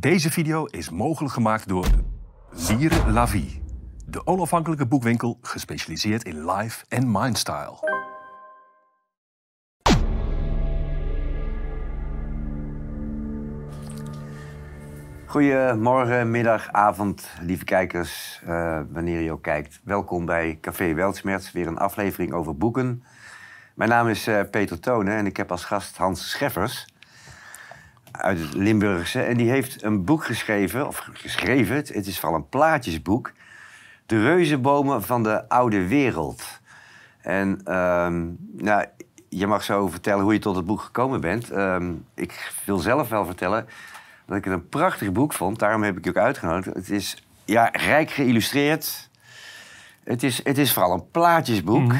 Deze video is mogelijk gemaakt door Lire La Vie, de onafhankelijke boekwinkel gespecialiseerd in life en mindstyle. Goedemorgen, middag, avond, lieve kijkers, eh, wanneer je ook kijkt. Welkom bij Café Weltsmerts, weer een aflevering over boeken. Mijn naam is eh, Peter Tonen en ik heb als gast Hans Scheffers uit het Limburgse. En die heeft een boek geschreven, of geschreven, het is vooral een plaatjesboek. De reuzenbomen van de oude wereld. En ehm, nou, je mag zo vertellen hoe je tot het boek gekomen bent. Ehm, ik wil zelf wel vertellen dat ik het een prachtig boek vond. Daarom heb ik je ook uitgenodigd. Het is ja, rijk geïllustreerd. Het is, het is vooral een plaatjesboek.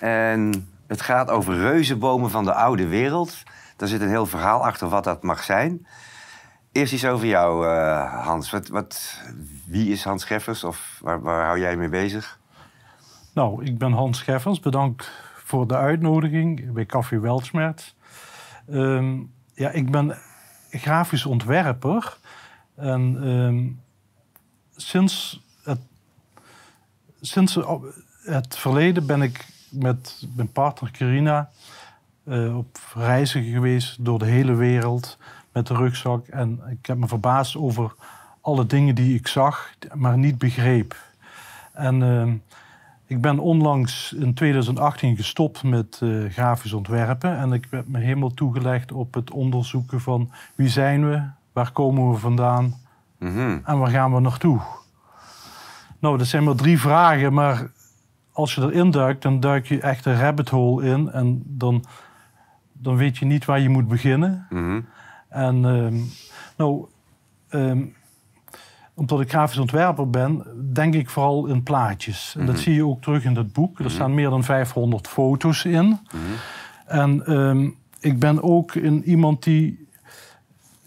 En het gaat over reuzenbomen van de oude wereld. Daar zit een heel verhaal achter wat dat mag zijn. Eerst iets over jou, eh, Hans. Wat, wat, wie is Hans Scheffers of waar, waar hou jij mee bezig? Nou, ik ben Hans Scheffers. Bedankt voor de uitnodiging bij Café Weltsmerts. Ehm, ja, ik ben grafisch ontwerper. En ehm, sinds, het, sinds het verleden ben ik met mijn partner Carina eh, op reizen geweest door de hele wereld met de rugzak. En ik heb me verbaasd over alle dingen die ik zag, maar niet begreep. En ehm, ik ben onlangs in 2018 gestopt met eh, grafisch ontwerpen. En ik heb me helemaal toegelegd op het onderzoeken van wie zijn we, waar komen we vandaan en waar gaan we naartoe. Nou, dat zijn maar drie vragen, maar als je erin duikt, dan duik je echt een rabbit hole in. En dan, dan weet je niet waar je moet beginnen. En ehm, nou, ehm, omdat ik grafisch ontwerper ben, denk ik vooral in plaatjes. En dat zie je ook terug in het boek. Er staan meer dan 500 foto's in. En ehm, ik ben ook in iemand die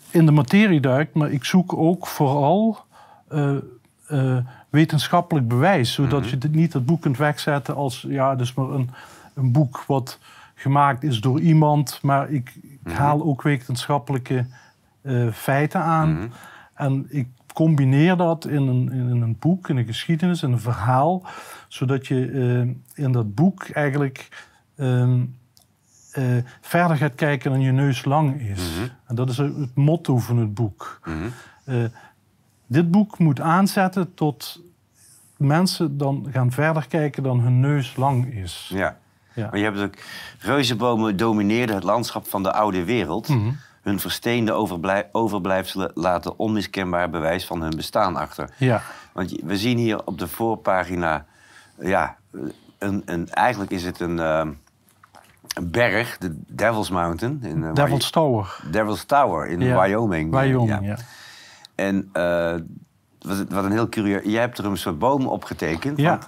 in de materie duikt, maar ik zoek ook vooral eh, eh, wetenschappelijk bewijs. Zodat je dit niet het boek kunt wegzetten als ja, dus maar een, een boek wat gemaakt is door iemand. Maar ik, ik haal ook wetenschappelijke eh, feiten aan. En ik combineer dat in een, in een boek, in een geschiedenis, in een verhaal. Zodat je eh, in dat boek eigenlijk ehm, eh, verder gaat kijken dan je neus lang is. En dat is het motto van het boek. Dit boek moet aanzetten tot mensen dan gaan verder kijken dan hun neus lang is. Ja. Ja. Maar je hebt ook... Reuzenbomen domineerden het landschap van de oude wereld. Hun versteende overblij- overblijfselen laten onmiskenbaar bewijs van hun bestaan achter. Ja. Want we zien hier op de voorpagina... Ja, een, een, eigenlijk is het een, eh, een berg, de Devil's Mountain. In, eh, Devil's Tower. Devil's Tower in Ja. Wyoming. Wyoming, Ja. ja. En eh, wat, wat een heel curieus... Jij hebt er een soort boom op getekend. Ja. want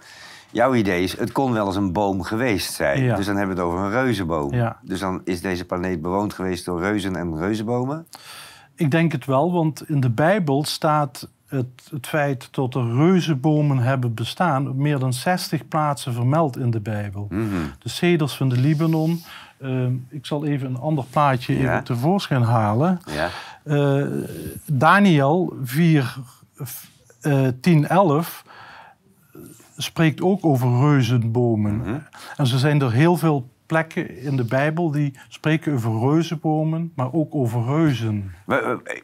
Jouw idee is, het kon wel eens een boom geweest zijn. Ja. Dus dan hebben we het over een reuzenboom. Ja. Dus dan is deze planeet bewoond geweest door reuzen en reuzenbomen. Ik denk het wel, want in de Bijbel staat het, het feit dat er reuzenbomen hebben bestaan op meer dan 60 plaatsen vermeld in de Bijbel. Mhm. De ceders van de Libanon. Ehm, ik zal even een ander plaatje Ja. even tevoorschijn halen. Ja. Eh, Daniel 4, f- eh, 10, 11 spreekt ook over reuzenbomen. Mhm. En zo zijn er heel veel plekken in de Bijbel die spreken over reuzenbomen, maar ook over reuzen.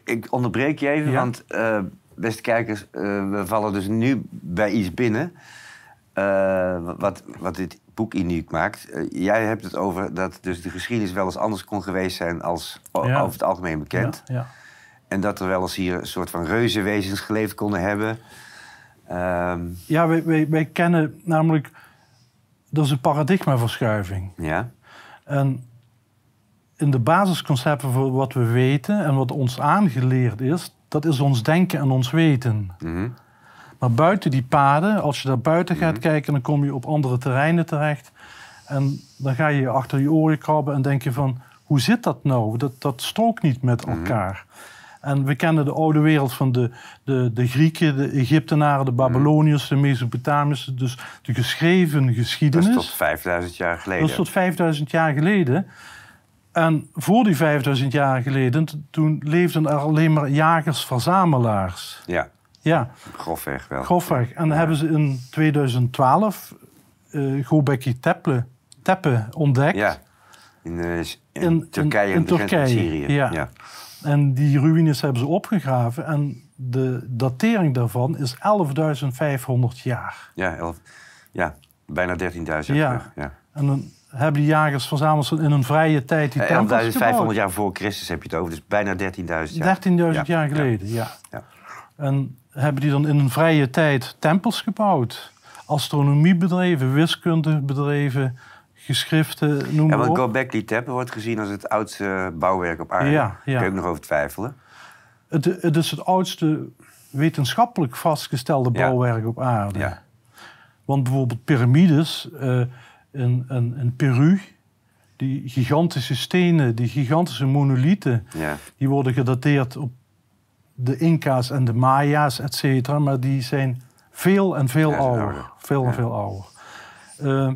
Ik onderbreek je even, Ja. want eh, beste kijkers, eh, we vallen dus nu bij iets binnen. eh, wat, wat dit boek uniek maakt. Jij hebt het over dat dus de geschiedenis wel eens anders kon geweest zijn als Ja. over het algemeen bekend. Ja, ja. En dat er wel eens hier een soort van reuzenwezens geleefd konden hebben. Ehm, Ja, wij, wij, wij kennen namelijk... Dat is een paradigmaverschuiving. ja. En in de basisconcepten voor wat we weten en wat ons aangeleerd is... dat is ons denken en ons weten. Mhm. Maar buiten die paden, als je daar buiten gaat kijken... dan kom je op andere terreinen terecht. En dan ga je achter je oren krabben en denk je van... hoe zit dat nou? Dat, dat strookt niet met elkaar. En we kennen de oude wereld van de, de, de Grieken, de Egyptenaren, de Babyloniërs, de Mesopotamiërs. Dus de geschreven Dat geschiedenis. is tot 5000 jaar geleden. Dat is tot 5000 jaar geleden. En voor die 5000 jaar geleden, toen leefden er alleen maar jagers-verzamelaars. Ja, Ja, grofweg wel. grofweg. En hebben ze in 2012 eh Gobekli Tepe, Tepe ontdekt. Ja, in, eh, in, In- Turkije in- en in Turkije, Syrië. ja. ja. En die ruïnes hebben ze opgegraven. En de datering daarvan is 11.500 jaar. Ja, ja bijna 13.000 Ja. jaar. Ja. En dan hebben die jagers verzameld in een vrije tijd die tempels 11.500 gebouwd. jaar voor Christus heb je het over, dus bijna 13.000 jaar. 13.000 Ja, jaar ja. geleden, ja. Ja. En hebben die dan in een vrije tijd tempels gebouwd. Astronomie bedreven, wiskunde bedreven, geschriften, noem Ja, maar want op. Gobekli Tepe wordt gezien als het oudste bouwwerk op aarde. Ja, Daar kun je ook nog over twijfelen. Het, het is het oudste wetenschappelijk vastgestelde bouwwerk op aarde. Ja. Want bijvoorbeeld piramides eh, in, in, in Peru, die gigantische stenen, die gigantische monolieten, Ja. die worden gedateerd op de Inca's en de Maya's, et cetera. Maar die zijn veel en veel ouder. Veel en veel ouder. Eh,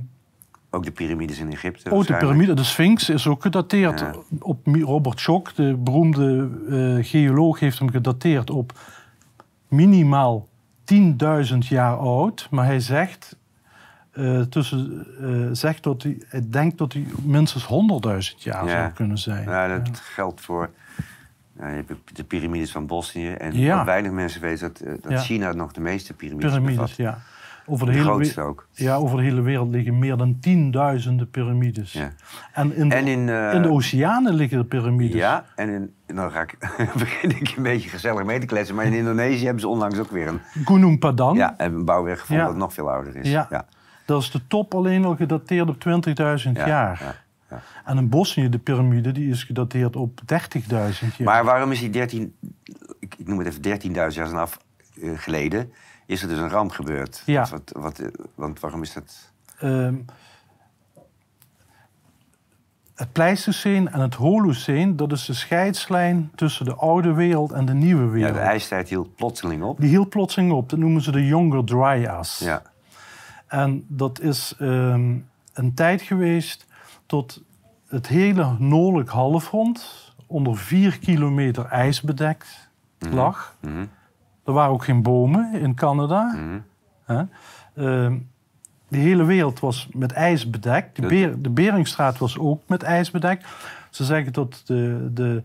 Ook de piramides in Egypte. ook de waarschijnlijk. piramide, de Sphinx, is ook gedateerd Ja. op Robert Schoch, de beroemde eh, geoloog, heeft hem gedateerd op minimaal 10.000 jaar oud. Maar hij zegt, eh, tussen, eh, zegt dat hij, hij denkt dat hij minstens 100.000 jaar Ja. zou kunnen zijn. Ja, dat geldt voor nou, je hebt de piramides van Bosnië. En Ja. wat weinig mensen weten dat, dat. China nog de meeste piramides, Piramides, bevat. ja. Over de, De hele ook. Ja, over de hele wereld liggen meer dan tienduizenden piramides. Ja. En, in de, En in, eh, in de oceanen liggen de piramides. Ja, en in, nou ga ik, begin ik een beetje gezellig mee te kletsen. Maar in Indonesië hebben ze onlangs ook weer een, Gunung Padang, ja, hebben een bouwwerk gevonden Ja. dat nog veel ouder is. Ja. ja. dat is de top alleen al gedateerd op 20.000 Ja, jaar. ja, ja. En in Bosnië, de piramide, die is gedateerd op 30.000 jaar. Maar waarom is die 13, ik, ik noem het even 13.000 jaar vanaf eh, geleden, is er dus een ramp gebeurd? Ja. Wat, wat, want waarom is dat? Ehm, het Pleistoceen en het Holoceen, dat is de scheidslijn tussen de oude wereld en de nieuwe Ja, wereld. de ijstijd hield plotseling op. Die hield plotseling op. Dat noemen ze de Younger Dryas. Ja. En dat is ehm, een tijd geweest tot het hele noordelijk halfrond onder vier kilometer ijs bedekt lag. Mhm. Er waren ook geen bomen in Canada. Mhm. Ehm, de hele wereld was met ijs bedekt. De, Beringstraat was ook met ijs bedekt. Ze zeggen dat de, de,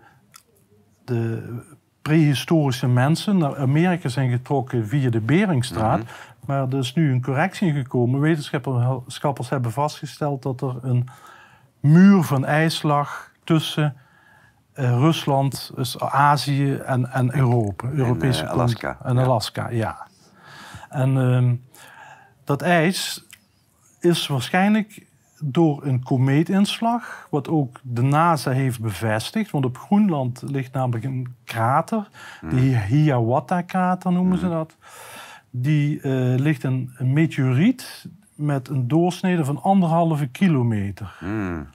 de prehistorische mensen naar Amerika zijn getrokken via de Beringstraat. Mhm. Maar er is nu een correctie gekomen. Wetenschappers hebben vastgesteld dat er een muur van ijs lag tussen Rusland, dus Azië en, en Europa. Europese eh, kant- Alaska, En. Alaska, ja. En ehm, dat ijs is waarschijnlijk door een komeetinslag, wat ook de NASA heeft bevestigd. Want op Groenland ligt namelijk een krater, de Hiawatha-krater noemen ze dat. Die eh, ligt een, een meteoriet met een doorsnede van anderhalve kilometer. Mm.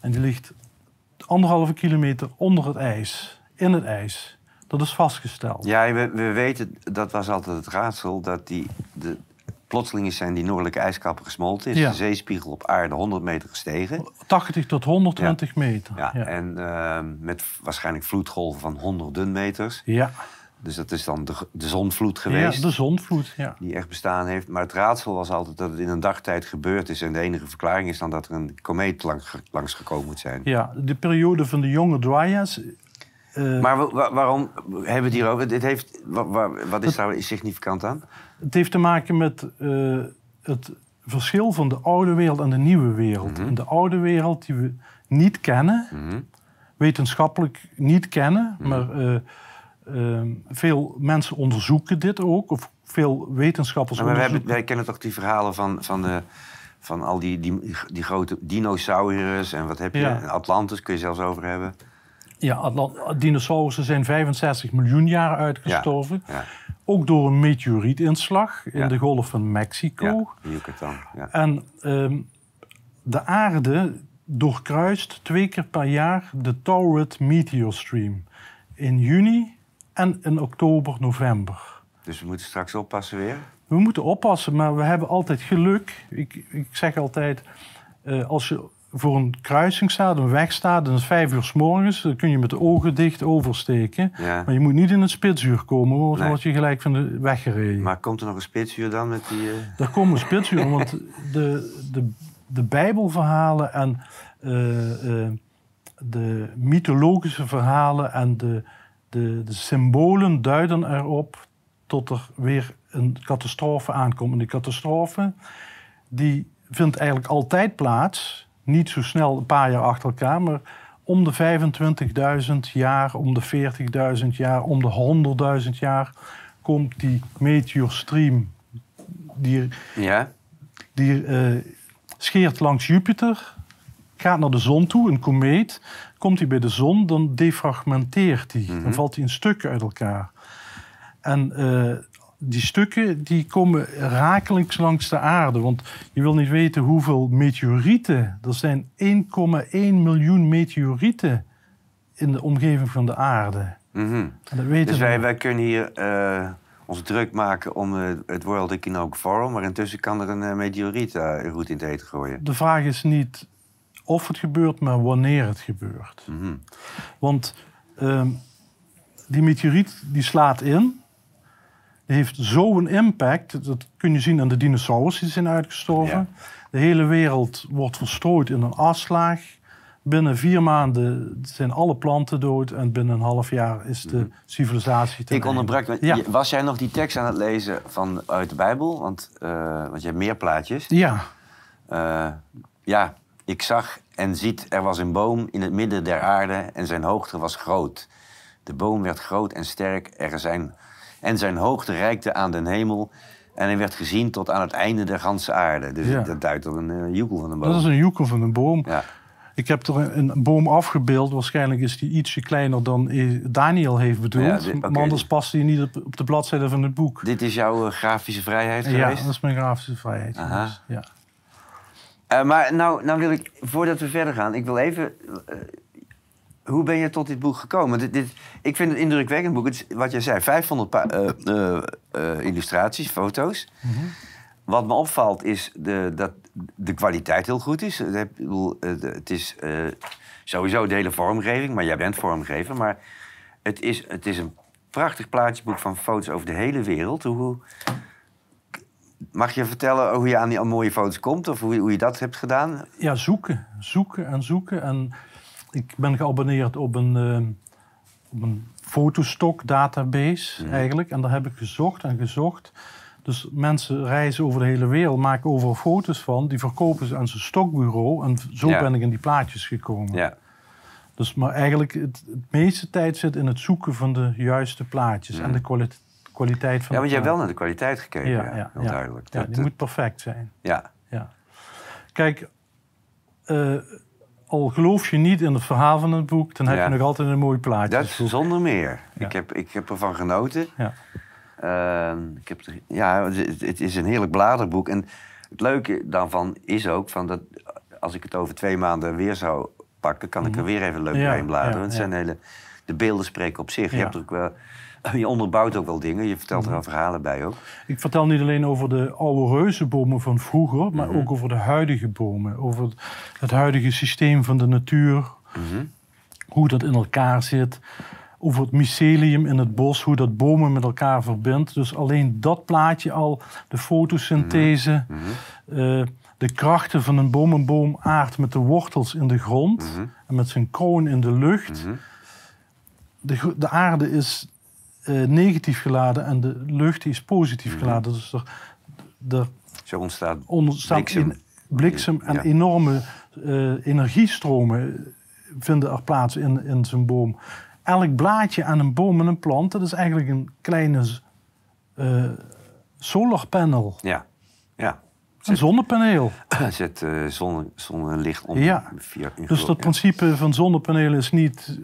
En die ligt anderhalve kilometer onder het ijs, in het ijs. Dat is vastgesteld. Ja, we, we weten, dat was altijd het raadsel, dat die, de, plotseling is zijn die noordelijke ijskappen gesmolten. Is Ja. de zeespiegel op aarde 100 meter gestegen. 80 tot 120 meter. Ja, ja. En ehm, met waarschijnlijk vloedgolven van honderden meters. Ja. Dus dat is dan de, de zonvloed ja, geweest. de zonvloed. Ja. Die echt bestaan heeft. Maar het raadsel was altijd dat het in een dagtijd gebeurd is. En de enige verklaring is dan dat er een komeet langs, langs gekomen moet zijn. ja, de periode van de jonge Dryas. eh, Maar wa- wa- waarom hebben we het hier over? Dit heeft, wa- wa- wat is daar significant aan? Het heeft te maken met eh, het verschil van de oude wereld en de nieuwe wereld. In de oude wereld die we niet kennen, Mhm. wetenschappelijk niet kennen, Mhm. maar eh, veel mensen onderzoeken dit ook, of veel wetenschappers Maar we hebben, onderzoeken. wij kennen toch die verhalen van, van, de, van al die, die, die grote dinosaurus en wat heb je? Ja. Atlantis kun je zelfs over hebben. Ja, dinosaurussen zijn 65 miljoen jaar uitgestorven. Ja, Ook door een meteorietinslag in Ja. de golf van Mexico. ja Yucatan. Ja. En ehm, de aarde doorkruist twee keer per jaar de Taurid Meteor Stream. In juni en in oktober, november. Dus we moeten straks oppassen weer. We moeten oppassen, maar we hebben altijd geluk. Ik, ik zeg altijd, eh, als je voor een kruising staat, een weg staat, en het is vijf uur s morgens, dan kun je met de ogen dicht oversteken. Ja. Maar je moet niet in het spitsuur komen, want dan word je gelijk van de weg gereden. Maar komt er nog een spitsuur dan met die... eh, Daar komen spitsuren, want de, de, de Bijbelverhalen en eh, de mythologische verhalen en de, de, de symbolen duiden erop tot er weer een catastrofe aankomt. En die catastrofe die vindt eigenlijk altijd plaats, niet zo snel een paar jaar achter elkaar, maar om de 25.000 jaar, om de 40.000 jaar, om de 100.000 jaar komt die meteorstream die, Ja? die eh, scheert langs Jupiter, gaat naar de zon toe, een komeet. Komt hij bij de zon, dan defragmenteert hij. Dan valt hij in stukken uit elkaar. En eh, die stukken die komen rakelings langs de aarde. Want je wil niet weten hoeveel meteorieten. Er zijn 1,1 miljoen meteorieten in de omgeving van de aarde. Mhm. En dat weten Dus wij, wij kunnen hier eh, ons druk maken om eh, het World Economic Forum... maar intussen kan er een meteoriet uh, goed in het eten gooien. De vraag is niet of het gebeurt, maar wanneer het gebeurt. Mhm. Want ehm, die meteoriet die slaat in. Die heeft zo'n impact. Dat kun je zien aan de dinosaurussen die zijn uitgestorven. De hele wereld wordt verstrooid in een aslaag. Binnen vier maanden zijn alle planten dood. En binnen een half jaar is de civilisatie ten Mhm. Ik onderbrak... Ja. Was jij nog die tekst aan het lezen van, uit de Bijbel? Want, eh, want je hebt meer plaatjes. Ja, Eh, ja, ik zag en ziet, er was een boom in het midden der aarde en zijn hoogte was groot. De boom werd groot en sterk er zijn, en zijn hoogte reikte aan den hemel. En hij werd gezien tot aan het einde der ganse aarde. Dus Ja. dat duidt op een uh, joekel van een boom. dat is een joekel van een boom. Ja. Ik heb er een, een boom afgebeeld. Waarschijnlijk is die ietsje kleiner dan eh, Daniel heeft bedoeld. Ja, dit- oké. Maar anders past die niet op, op de bladzijde van het boek. Dit is jouw eh, grafische vrijheid Ja, geweest? dat is mijn grafische vrijheid. Aha. geweest, Ja. Eh, maar nou, nou wil ik, voordat we verder gaan, ik wil even... eh, hoe ben je tot dit boek gekomen? Dit, dit, ik vind het een indrukwekkend boek. Het is, wat jij zei, 500 pa- eh, illustraties, foto's. Wat me opvalt is de, dat de kwaliteit heel goed is. Ik bedoel, de- Het is sowieso de hele vormgeving, maar jij bent vormgever. Maar het is, het is een prachtig plaatjeboek van foto's over de hele wereld. Hoe, mag je vertellen hoe je aan die mooie foto's komt? Of hoe, hoe je dat hebt gedaan? ja, zoeken. Zoeken en zoeken. En ik ben geabonneerd op een, eh, op een fotostok database eigenlijk. En daar heb ik gezocht en gezocht. Dus mensen reizen over de hele wereld, maken overal foto's van. Die verkopen ze aan zijn stokbureau. En zo Ja. ben ik in die plaatjes gekomen. Ja. Dus, maar eigenlijk het, het meeste tijd zit in het zoeken van de juiste plaatjes. En de kwali- kwaliteit van Ja, want jij hebt wel naar de kwaliteit gekeken. Ja, ja, heel duidelijk. Ja, Dat, die eh, moet perfect zijn. ja. Ja. Kijk, eh, al geloof je niet in het verhaal van het boek, dan heb je nog altijd een mooi plaatje. dat hoe- zonder meer. Ik, heb, ik heb ervan genoten. ja. Ehm, ik heb ja, het, is een heerlijk bladerboek. En het leuke daarvan is ook van dat als ik het over twee maanden weer zou pakken, kan ik er weer even leuk Mhm. Ja, doorheen bladeren. ja, het zijn hele, de beelden spreken op zich. Je, hebt er ook wel, je onderbouwt ook wel dingen. Je vertelt Mhm. er wel verhalen bij ook. Ik vertel niet alleen over de oude reuzenbomen van vroeger, maar Mhm. ook over de huidige bomen. Over het, het huidige systeem van de natuur, Mhm. hoe hoe dat in elkaar zit. Over het mycelium in het bos, hoe dat bomen met elkaar verbindt. Dus alleen dat plaatje al, de fotosynthese, Mhm. eh, de krachten van een boom. Een boom aardt met de wortels in de grond Mhm. en met zijn kroon in de lucht. Mhm. De, de aarde is eh, negatief geladen en de lucht is positief Mhm. geladen. Dus er, er Zo ontstaat ontstaan Bliksem. in- bliksem en Ja. enorme eh, energiestromen vinden er plaats in, in zijn boom. Elk blaadje aan een boom en een plant, dat is eigenlijk een kleine eh solar panel. Ja, ja. Een zonnepaneel. Zet zonne, zonnelicht om. Ja. Via, Dus dat principe van zonnepanelen is niet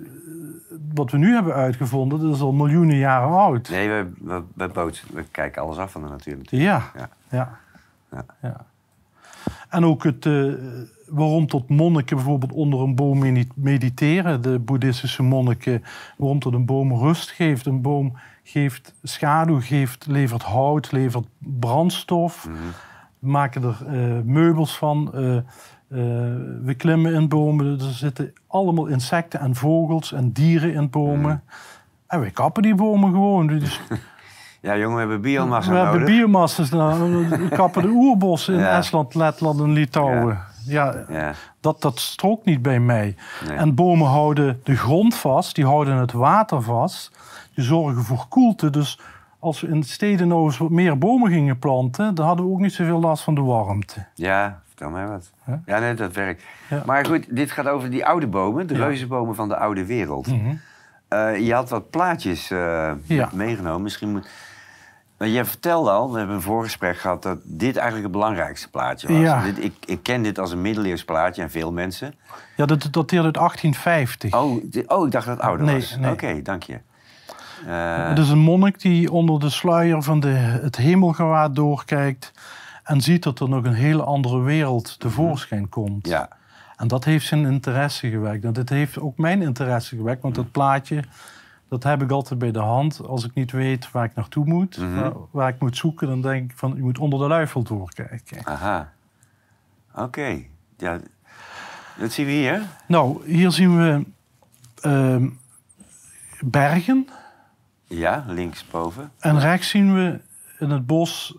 wat we nu hebben uitgevonden. Dat is al miljoenen jaren oud. Nee, we, we, we, bootsen- we kijken alles af van de natuur natuurlijk. Ja. Ja. Ja. Ja. En ook het, eh, waarom tot monniken bijvoorbeeld onder een boom medi- mediteren. De boeddhistische monniken. Waarom tot een boom rust geeft. Een boom geeft schaduw, geeft, levert hout, levert brandstof. Mhm. Maken er eh, meubels van. eh, eh, we klimmen in bomen. Er zitten allemaal insecten en vogels en dieren in bomen. En we kappen die bomen gewoon. Dus Ja, jongen, we hebben biomassa we hebben nodig. biomassa's. Nou, we kappen de oerbossen in Ja. Estland, Letland en Litouwen. Ja, Ja, dat, dat strookt niet bij mij. Nee. En bomen houden de grond vast, die houden het water vast. Die zorgen voor koelte. Dus als we in steden nou eens wat meer bomen gingen planten, dan hadden we ook niet zoveel last van de warmte. ja vertel mij wat. Huh? Ja, nee, dat werkt. Ja. Maar goed, dit gaat over die oude bomen, de Ja. reuzenbomen van de oude wereld. Mhm. Eh, je had wat plaatjes eh, Ja. meegenomen. Misschien moet... Maar jij vertelde al, we hebben een voorgesprek gehad... dat dit eigenlijk het belangrijkste plaatje was. Ja. Dit, ik, ik ken dit als een middeleeuws plaatje en veel mensen. Ja, dat dateert uit 1850. Oh, oh ik dacht dat het ouder Nee, was. nee. Oké, dank je. Eh, Het is een monnik die onder de sluier van de, het hemelgewaad doorkijkt en ziet dat er nog een hele andere wereld tevoorschijn komt. ja, En dat heeft zijn interesse gewekt. En dit heeft ook mijn interesse gewekt, want dat plaatje, dat heb ik altijd bij de hand. Als ik niet weet waar ik naartoe moet, Mhm. waar, waar ik moet zoeken, dan denk ik van, je moet onder de luifel doorkijken. aha. Oké. Ja, dat zien we hier. Nou, hier zien we ehm, bergen Ja, linksboven. en rechts zien we in het bos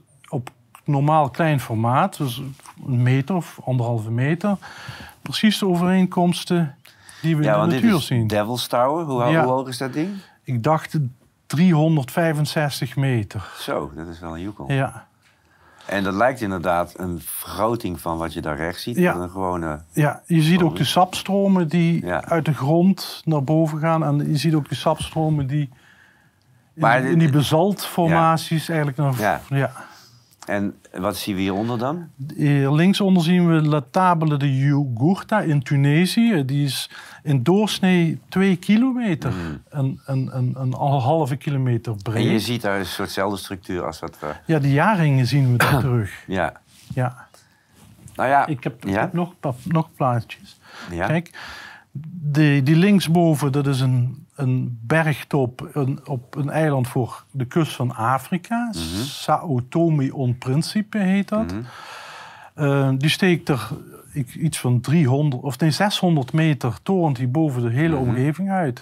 normaal klein formaat, dus een meter of anderhalve meter, precies de overeenkomsten die we Ja, in de dit natuur is zien. Devil's Tower. Hoe, ho- Ja. hoe hoog is dat ding? Ik dacht 365 meter. Zo, dat is wel een joekel. Ja. En dat lijkt inderdaad een vergroting van wat je daar rechts ziet. Ja. Van Een gewone... Ja, je ziet ook de sapstromen die Ja. uit de grond naar boven gaan. En je ziet ook de sapstromen die in, Maar in die basaltformaties eigenlijk naar... Ja. Ja. En wat zien we hieronder dan? Hier linksonder zien we La Table de Jugurtha in Tunesië. Die is in doorsnee twee kilometer. Een, een, een, een halve kilometer Mm. En je breed. ziet daar een soortzelfde structuur als wat we... Ja, de jaringen zien we daar terug. Ja. Ja. Nou ja. Ik heb, ik ja? heb nog, nog plaatjes. Ja. Kijk, die, die linksboven, dat is een, een bergtop een, op een eiland voor de kust van Afrika. Sao Tome on Principe heet dat. Mhm. Eh, die steekt er ik- iets van 300, of nee, 600 meter torent die boven de hele Mhm. omgeving uit.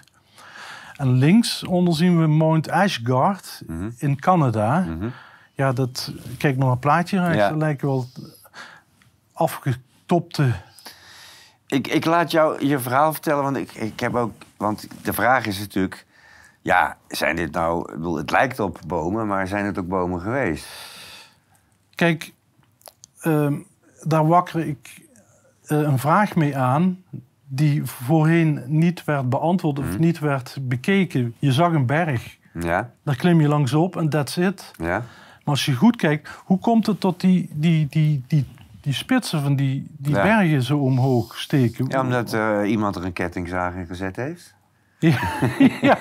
En linksonder zien we Mount Ashgard Mhm. in Canada. Mhm. Ja, dat, kijk naar een plaatje rechts, Ja. dat lijken wel afgetopte Ik, ik laat jou je verhaal vertellen, want ik, ik heb ook... Want de vraag is natuurlijk... Ja, zijn dit nou... Ik bedoel, het lijkt op bomen, maar zijn het ook bomen geweest? Kijk, ehm, daar wakker ik eh, een vraag mee aan die voorheen niet werd beantwoord of niet werd bekeken. Je zag een berg, Ja? daar klim je langs op en that's it. Ja? Maar als je goed kijkt, hoe komt het tot die, die, die, die, die spitsen van die, die Ja. bergen zo omhoog steken? Ja, omdat eh, iemand er een kettingzaag in gezet heeft. Ja, ja.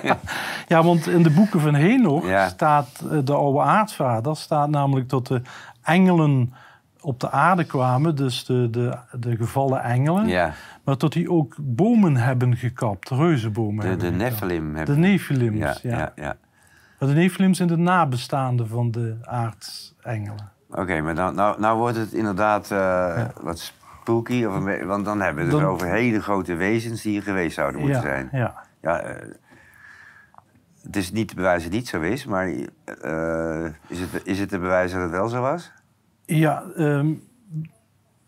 ja, want in de boeken van Henoch Ja. staat eh, de oude aartsvader, staat namelijk dat de engelen op de aarde kwamen, dus de, de, de gevallen engelen, Ja, maar dat die ook bomen hebben gekapt, reuzenbomen de, hebben de gekapt. Nephilim. De. Nephilims, ja, ja. ja. Maar de Nephilims zijn de nabestaanden van de aartsengelen. Oké, maar dan, nou, nou wordt het inderdaad eh, wat spooky. Of een, want dan hebben we het Dan- over hele grote wezens die hier geweest zouden moeten ja, zijn. Ja. Ja, eh, het is niet te bewijzen dat het niet zo is, maar eh, is, het, is het te bewijzen dat het wel zo was? Ja, ehm,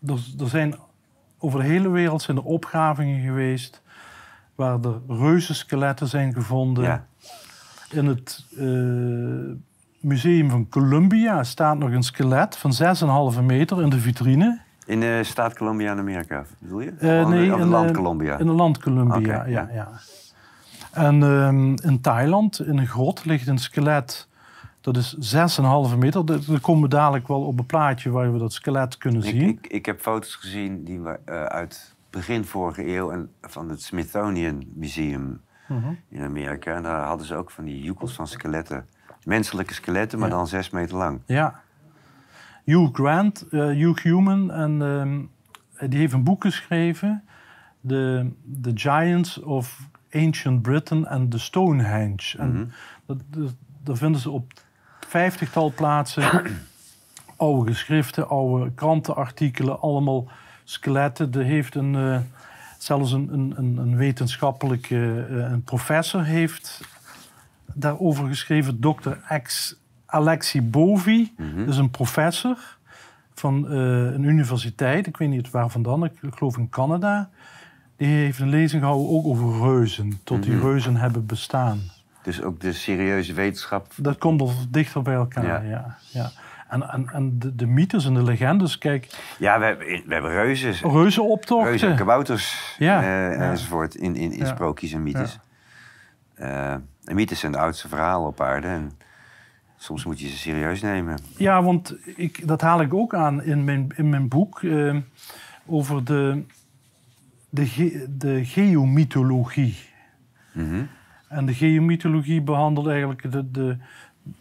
er, er zijn over de hele wereld zijn er opgravingen geweest waar er reuzenskeletten zijn gevonden. Ja. In het museum van Columbia staat nog een skelet van 6,5 meter in de vitrine. In de staat Colombia in Amerika, bedoel je? Eh, nee, het in, land eh, Colombia? In het land Columbia, Oké, ja, ja. ja. En ehm, in Thailand, in een grot, ligt een skelet. Dat is 6,5 meter. Daar komen we dadelijk wel op een plaatje waar we dat skelet kunnen zien. ik, ik heb foto's gezien die we, eh, uit begin vorige eeuw en van het Smithsonian Museum Mhm. in Amerika. En daar hadden ze ook van die joekels van skeletten. Menselijke skeletten, maar Ja. dan zes meter lang. Ja. Hugh Grant, eh, Hugh Human, en, ehm, die heeft een boek geschreven. The, the Giants of Ancient Britain and the Stonehenge. En Mhm. dat, dat, daar vinden ze op vijftigtal plaatsen oude geschriften, oude krantenartikelen, allemaal skeletten. Er heeft een, eh, zelfs een, een, een, een wetenschappelijke eh, een professor heeft daarover geschreven, Dr. X Alexi Bovi. Dat is een professor van eh, een universiteit, ik weet niet waar vandaan, ik geloof in Canada. Die heeft een lezing gehouden ook over reuzen, tot die reuzen hebben bestaan. Dus ook de serieuze wetenschap. Dat komt al dichter bij elkaar, Ja. ja. ja, En, en, en de, de mythes en de legendes, kijk, Ja, we hebben, we hebben reuzen. reuzenoptochten. Reuzen, kabouters Ja, eh, ja. enzovoort in, in, in sprookjes en mythes. Eh, en mythes zijn de oudste verhalen op aarde. En soms moet je ze serieus nemen. Ja, want ik, dat haal ik ook aan in mijn, in mijn boek eh, over de, de, ge- de geomythologie. Mhm. En de geomythologie behandelt eigenlijk de, de,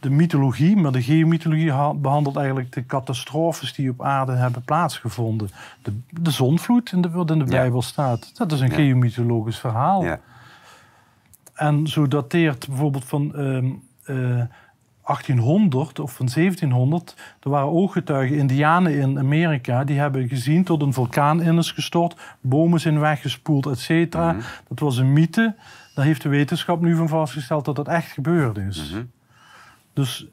de mythologie, maar de geomythologie ha- behandelt eigenlijk de catastrofes die op aarde hebben plaatsgevonden. De, de zonvloed, in de, wat in de Ja. Bijbel staat, dat is een Ja. geomythologisch verhaal. Ja. En zo dateert bijvoorbeeld van ehm, eh, 1800 of van 1700. Er waren ooggetuigen, Indianen in Amerika, die hebben gezien tot een vulkaan in is gestort, bomen zijn weggespoeld, et cetera. Mhm. Dat was een mythe. Daar heeft de wetenschap nu van vastgesteld dat dat echt gebeurd is. Mhm. Dus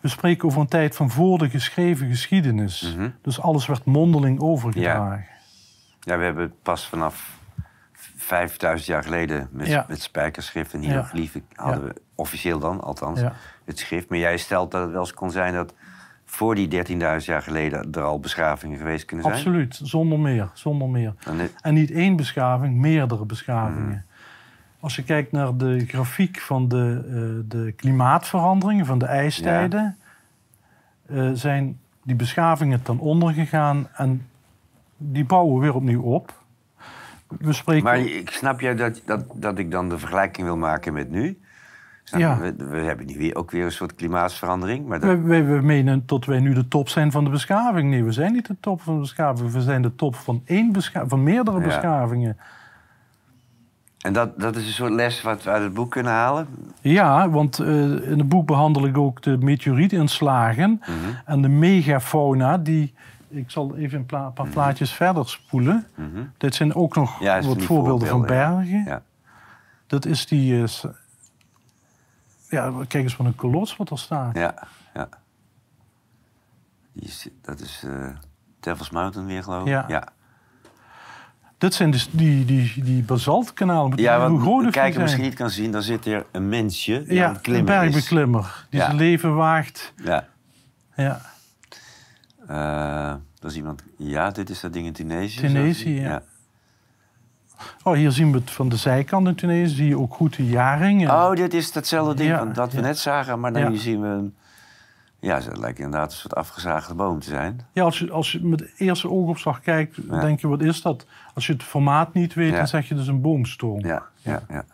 we spreken over een tijd van voor de geschreven geschiedenis. Mhm. Dus alles werd mondeling overgedragen. ja, we hebben pas vanaf 5000 jaar geleden met, Ja. met spijkerschrift en Ja. hieroglyphen hadden we officieel dan althans Ja. het schrift. Maar jij stelt dat het wel eens kon zijn dat voor die 13.000 jaar geleden er al beschavingen geweest kunnen zijn. Absoluut, zonder meer, zonder meer. En dit- En niet één beschaving, meerdere beschavingen. Mhm. Als je kijkt naar de grafiek van de, eh, de klimaatveranderingen, van de ijstijden, eh, zijn die beschavingen ten onder gegaan en die bouwen weer opnieuw op. We. Maar ik snap jij dat, dat, dat ik dan de vergelijking wil maken met nu? Ja. we, we hebben nu weer, ook weer een soort klimaatsverandering. Maar dat, wij, wij menen dat wij nu de top zijn van de beschaving. Nee, we zijn niet de top van de beschaving. We zijn de top van, één van meerdere Ja. beschavingen. en dat, dat is een soort les wat we uit het boek kunnen halen. Ja, want eh, in het boek behandel ik ook de meteorietinslagen Mhm. en de megafauna. Die, ik zal even een pla- paar plaatjes verder spoelen. Mhm. Dit zijn ook nog Ja, wat voorbeelden van bergen. Ja. Dat is die... eh, ja, kijk eens wat een kolos wat er staat. Ja, ja. Die is, dat is Devil's Mountain weer, geloof ik. Ja. ja. Dit zijn dus die, die, die basaltkanalen. Ja, hoe wat groot de kijker zijn. misschien niet kan zien, dan zit er een mensje die Ja, een klimmen is. bergbeklimmer. Die Ja. zijn leven waagt. Ja. Ja. Eh, dat is iemand... Ja, dit is dat ding in Tunesië. Tunesië, ja. Oh, hier zien we het van de zijkant in Tunesië. Zie je ook goed de jaring. En- Oh, dit is datzelfde ding Ja, dat we ja. net zagen, maar dan zien we... een- Ja, dat lijkt inderdaad een soort afgezaagde boom te zijn. Ja, als je, als je met de eerste oogopslag kijkt, denk je, wat is dat? Als je het formaat niet weet, dan zeg je dus een boomstroom. Ja, ja. Ja,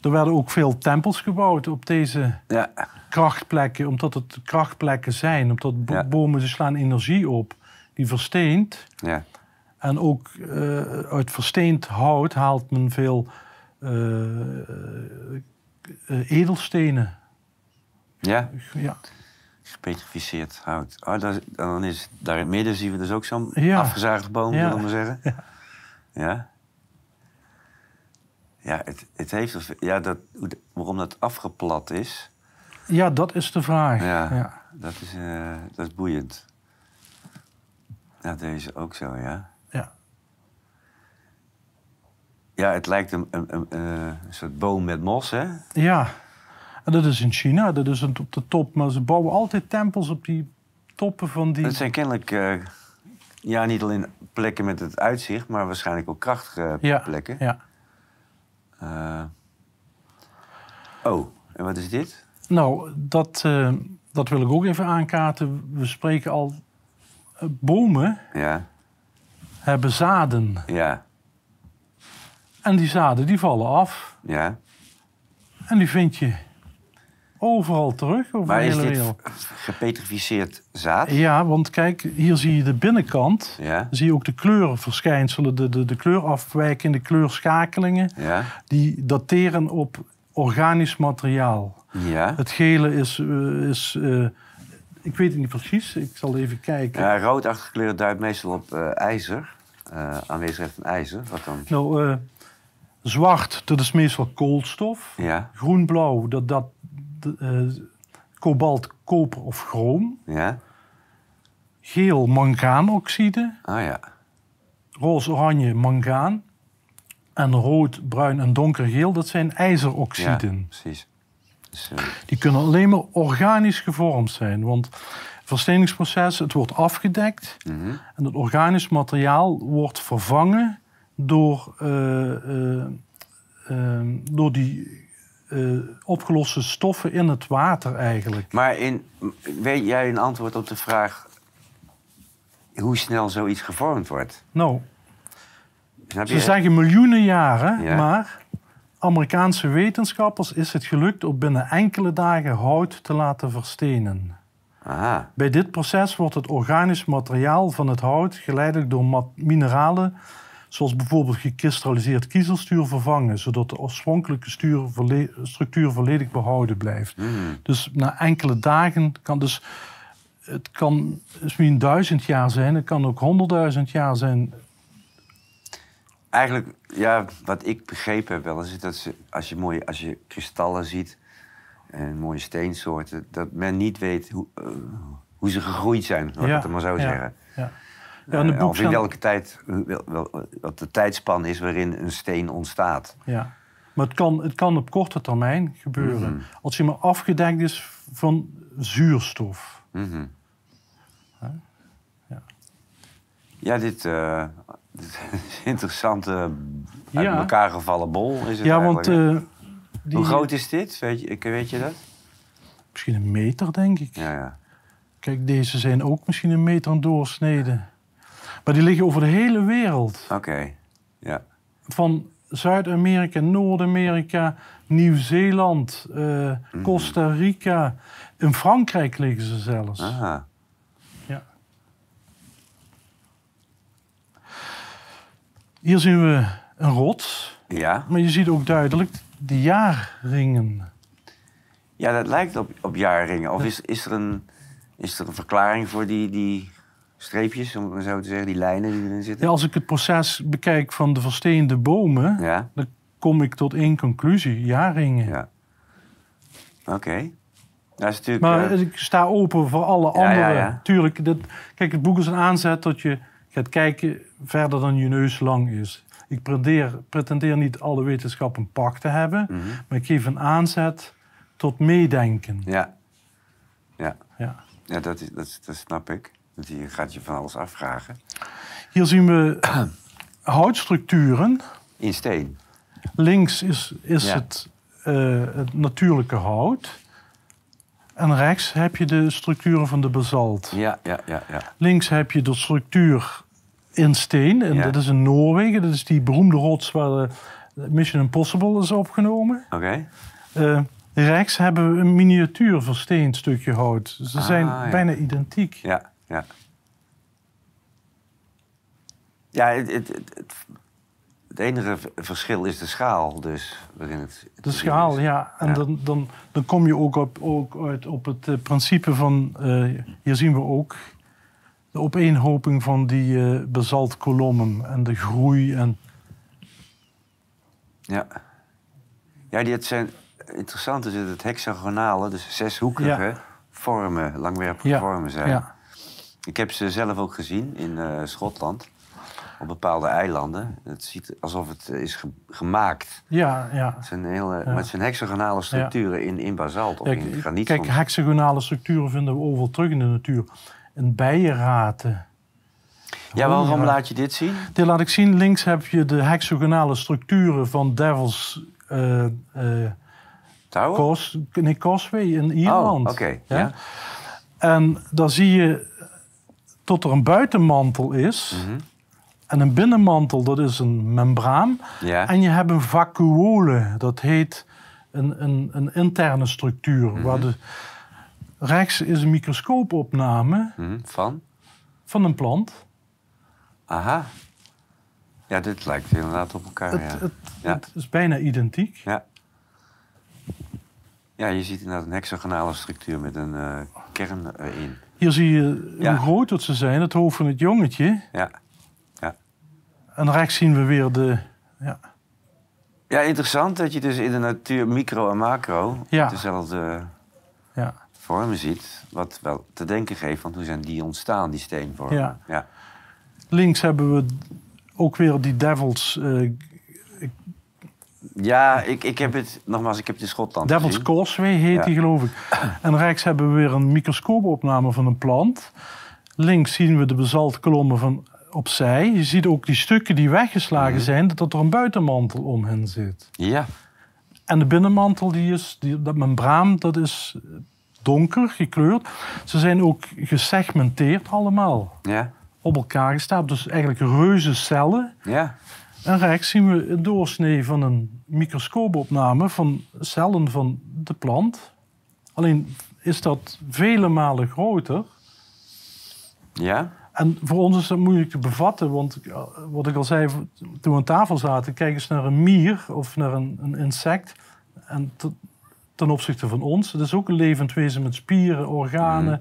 Er werden ook veel tempels gebouwd op deze ja. krachtplekken, omdat het krachtplekken zijn. Omdat bo- Ja. bomen die slaan energie op, die versteent. ja. En ook eh, uit versteend hout haalt men veel eh, eh, edelstenen. ja. Ja, gepetrificeerd hout. Oh, is- dan is, daar in het midden zien we dus ook zo'n afgezaagde boom, zullen we maar zeggen. Ja. Ja, het, het heeft... Ja, dat, waarom dat afgeplat is, ja dat is de vraag. Ja. Ja. dat is, eh, dat is boeiend. Ja, deze ook zo, ja. Ja. Ja, het lijkt een, een, een, eh, een soort boom met mos, hè? Ja, en dat is in China, dat is op de top. Maar ze bouwen altijd tempels op die toppen van die... Het zijn kennelijk... eh, ja, niet alleen plekken met het uitzicht, maar waarschijnlijk ook krachtige ja, plekken. Ja. Eh, oh, en wat is dit? Nou, dat, eh, dat wil ik ook even aankaarten. We spreken al... eh, bomen Ja, hebben zaden. ja, En die zaden die vallen af. ja. En die vind je overal terug over Maar de is dit wereld. gepetrificeerd zaad? Ja, want kijk, hier zie je de binnenkant. Ja, zie je ook de kleurverschijnselen, de, de, de kleurafwijkende kleurschakelingen. ja, Die dateren op organisch materiaal. Ja. Het gele is, eh, is eh, ik weet het niet precies, ik zal even kijken. ja roodachtige kleur duidt meestal op eh, ijzer. Aanwezigheid van ijzer. Wat dan? Nou, zwart, dat is meestal koolstof. Ja. Groen-blauw, dat, dat kobalt, koper of chroom. Ja. Geel, mangaanoxide. Ah ja. Roze-oranje, mangaan. En rood, bruin en donkergeel, dat zijn Ja, ijzeroxiden. precies. Dus, eh, Die kunnen alleen maar organisch gevormd zijn. Want het versteningsproces, het wordt afgedekt. mhm. En het organisch materiaal wordt vervangen door, eh, eh, eh, door die eh, opgeloste stoffen in het water eigenlijk. Maar in, weet jij een antwoord op de vraag hoe snel zoiets gevormd wordt? Nou, Snap ze je? zeggen miljoenen jaren, Ja. maar Amerikaanse wetenschappers is het gelukt om binnen enkele dagen hout te laten verstenen. Aha. Bij dit proces wordt het organisch materiaal van het hout geleidelijk door mineralen, zoals bijvoorbeeld gekristalliseerd kiezelstuur, vervangen, zodat de oorspronkelijke stuur structuur volledig behouden blijft. Hmm. Dus na enkele dagen kan dus. Het kan misschien duizend jaar zijn, het kan ook honderdduizend jaar zijn. Eigenlijk, ja, wat ik begrepen heb wel is dat ze, als, je mooie, als je kristallen ziet en mooie steensoorten, dat men niet weet hoe, eh, hoe ze gegroeid zijn, laat ik het maar zo ja, zeggen. Ja. Ja, het Eh, boek of in welke tijd, wel, wel, wat de tijdspan is waarin een steen ontstaat. Ja. Maar het kan, het kan op korte termijn gebeuren. Mhm. Als hij maar afgedekt is van zuurstof. Mhm. Ja. Ja, dit, eh, een interessante, uit Ja. elkaar gevallen bol is het Ja, want eigenlijk, hè? eh, die, Hoe groot is dit? Weet je, ik- weet je dat? Misschien een meter, denk ik. Ja, ja. Kijk, deze zijn ook misschien een meter aan doorsnede. Maar die liggen over de hele wereld. Oké. Ja. Van Zuid-Amerika, Noord-Amerika, Nieuw-Zeeland, eh, Mhm. Costa Rica. In Frankrijk liggen ze zelfs. Aha. Ja. Hier zien we een rots. Ja. Maar je ziet ook duidelijk de jaarringen. Ja, dat lijkt op, op jaarringen. Of is, is, er een, is er een verklaring voor die, die streepjes, om het zo te zeggen, die lijnen die erin zitten? Ja, als ik het proces bekijk van de versteende bomen, Ja. dan kom ik tot één conclusie: jaarringen. Ja. Oké. Dat is natuurlijk... Maar eh, ik sta open voor alle Ja, andere. ja. Tuurlijk, dat, kijk, het boek is een aanzet dat je gaat kijken verder dan je neus lang is. Ik pretendeer, pretendeer niet alle wetenschap een pak te hebben, mhm. maar ik geef een aanzet tot meedenken. Ja. Ja. Ja. Ja, dat, is, dat, dat snap ik. Want je gaat je van alles afvragen. Hier zien we houtstructuren. In steen. Links is, is Ja. het, eh, het natuurlijke hout. En rechts heb je de structuren van de basalt. Ja, ja, ja, ja. Links heb je de structuur in steen. En Ja. dat is in Noorwegen. Dat is die beroemde rots waar de Mission Impossible is opgenomen. Oké. Eh, rechts hebben we een miniatuur versteend stukje hout. Ze Ah, zijn ja. bijna identiek. Ja, ja. Ja, het, het, het, het, enige verschil is de schaal, dus. Waarin het, het De schaal, ja. En Ja. Dan, dan, dan kom je ook, op, ook uit op het eh, principe van... eh, hier zien we ook de opeenhoping van die eh basaltkolommen en de groei. En, Ja. Ja, die, het zijn interessant is dat het hexagonale, dus zeshoekige Ja. vormen, langwerpige ja, vormen zijn. ja, Ik heb ze zelf ook gezien in eh, Schotland, op bepaalde eilanden. Het ziet alsof het is ge- gemaakt. ja, ja. Het zijn, hele, maar het zijn hexagonale structuren in, in basalt of Ja, in graniet. kijk, soms. hexagonale structuren vinden we overal terug in de natuur. In bijenraten. ja, waarom ja. laat je dit zien? Dit laat ik zien. Links heb je de hexagonale structuren van Devil's eh eh, Touwen? Cos, nee, Causeway in Ierland. Oh, oké. Ja? Ja. En dan zie je tot er een buitenmantel is. Mhm. En een binnenmantel, dat is een membraan. Ja. En je hebt een vacuole, dat heet een, een, een interne structuur. Mhm. Waar de, rechts is een microscoopopname Mhm, Van? van een plant. Aha. Ja, dit lijkt inderdaad op elkaar. Het, ja. het, Ja. het is bijna identiek. ja. Ja, je ziet inderdaad een hexagonale structuur met een eh, kern erin. Hier zie je Ja. hoe groot dat ze zijn, het hoofd van het jongetje. Ja. En rechts zien we weer de... Ja, ja, interessant dat je dus in de natuur micro en macro Ja. dezelfde ja. vormen ziet. Wat wel te denken geeft, want hoe zijn die ontstaan, die steenvormen? Ja. ja. Links hebben we ook weer die devils, eh, Ja, ik, ik heb het, nogmaals, ik heb het in Schotland Devil's gezien. Causeway heet Ja. die geloof ik. En rechts hebben we weer een microscoopopname van een plant. Links zien we de basaltkolommen van opzij. Je ziet ook die stukken die weggeslagen Mhm. zijn, dat er een buitenmantel om hen zit. Ja, En de binnenmantel, die is, die, dat membraan, dat is donker gekleurd. Ze zijn ook gesegmenteerd allemaal. ja, Op elkaar gestapeld. Dus eigenlijk reuze cellen. ja. En rechts zien we een doorsnee van een microscoopopname van cellen van de plant. Alleen is dat vele malen groter. Ja, En voor ons is dat moeilijk te bevatten, want eh, wat ik al zei toen we aan tafel zaten, kijk eens naar een mier of naar een, een insect. En te- ten opzichte van ons, het is ook een levend wezen met spieren, organen,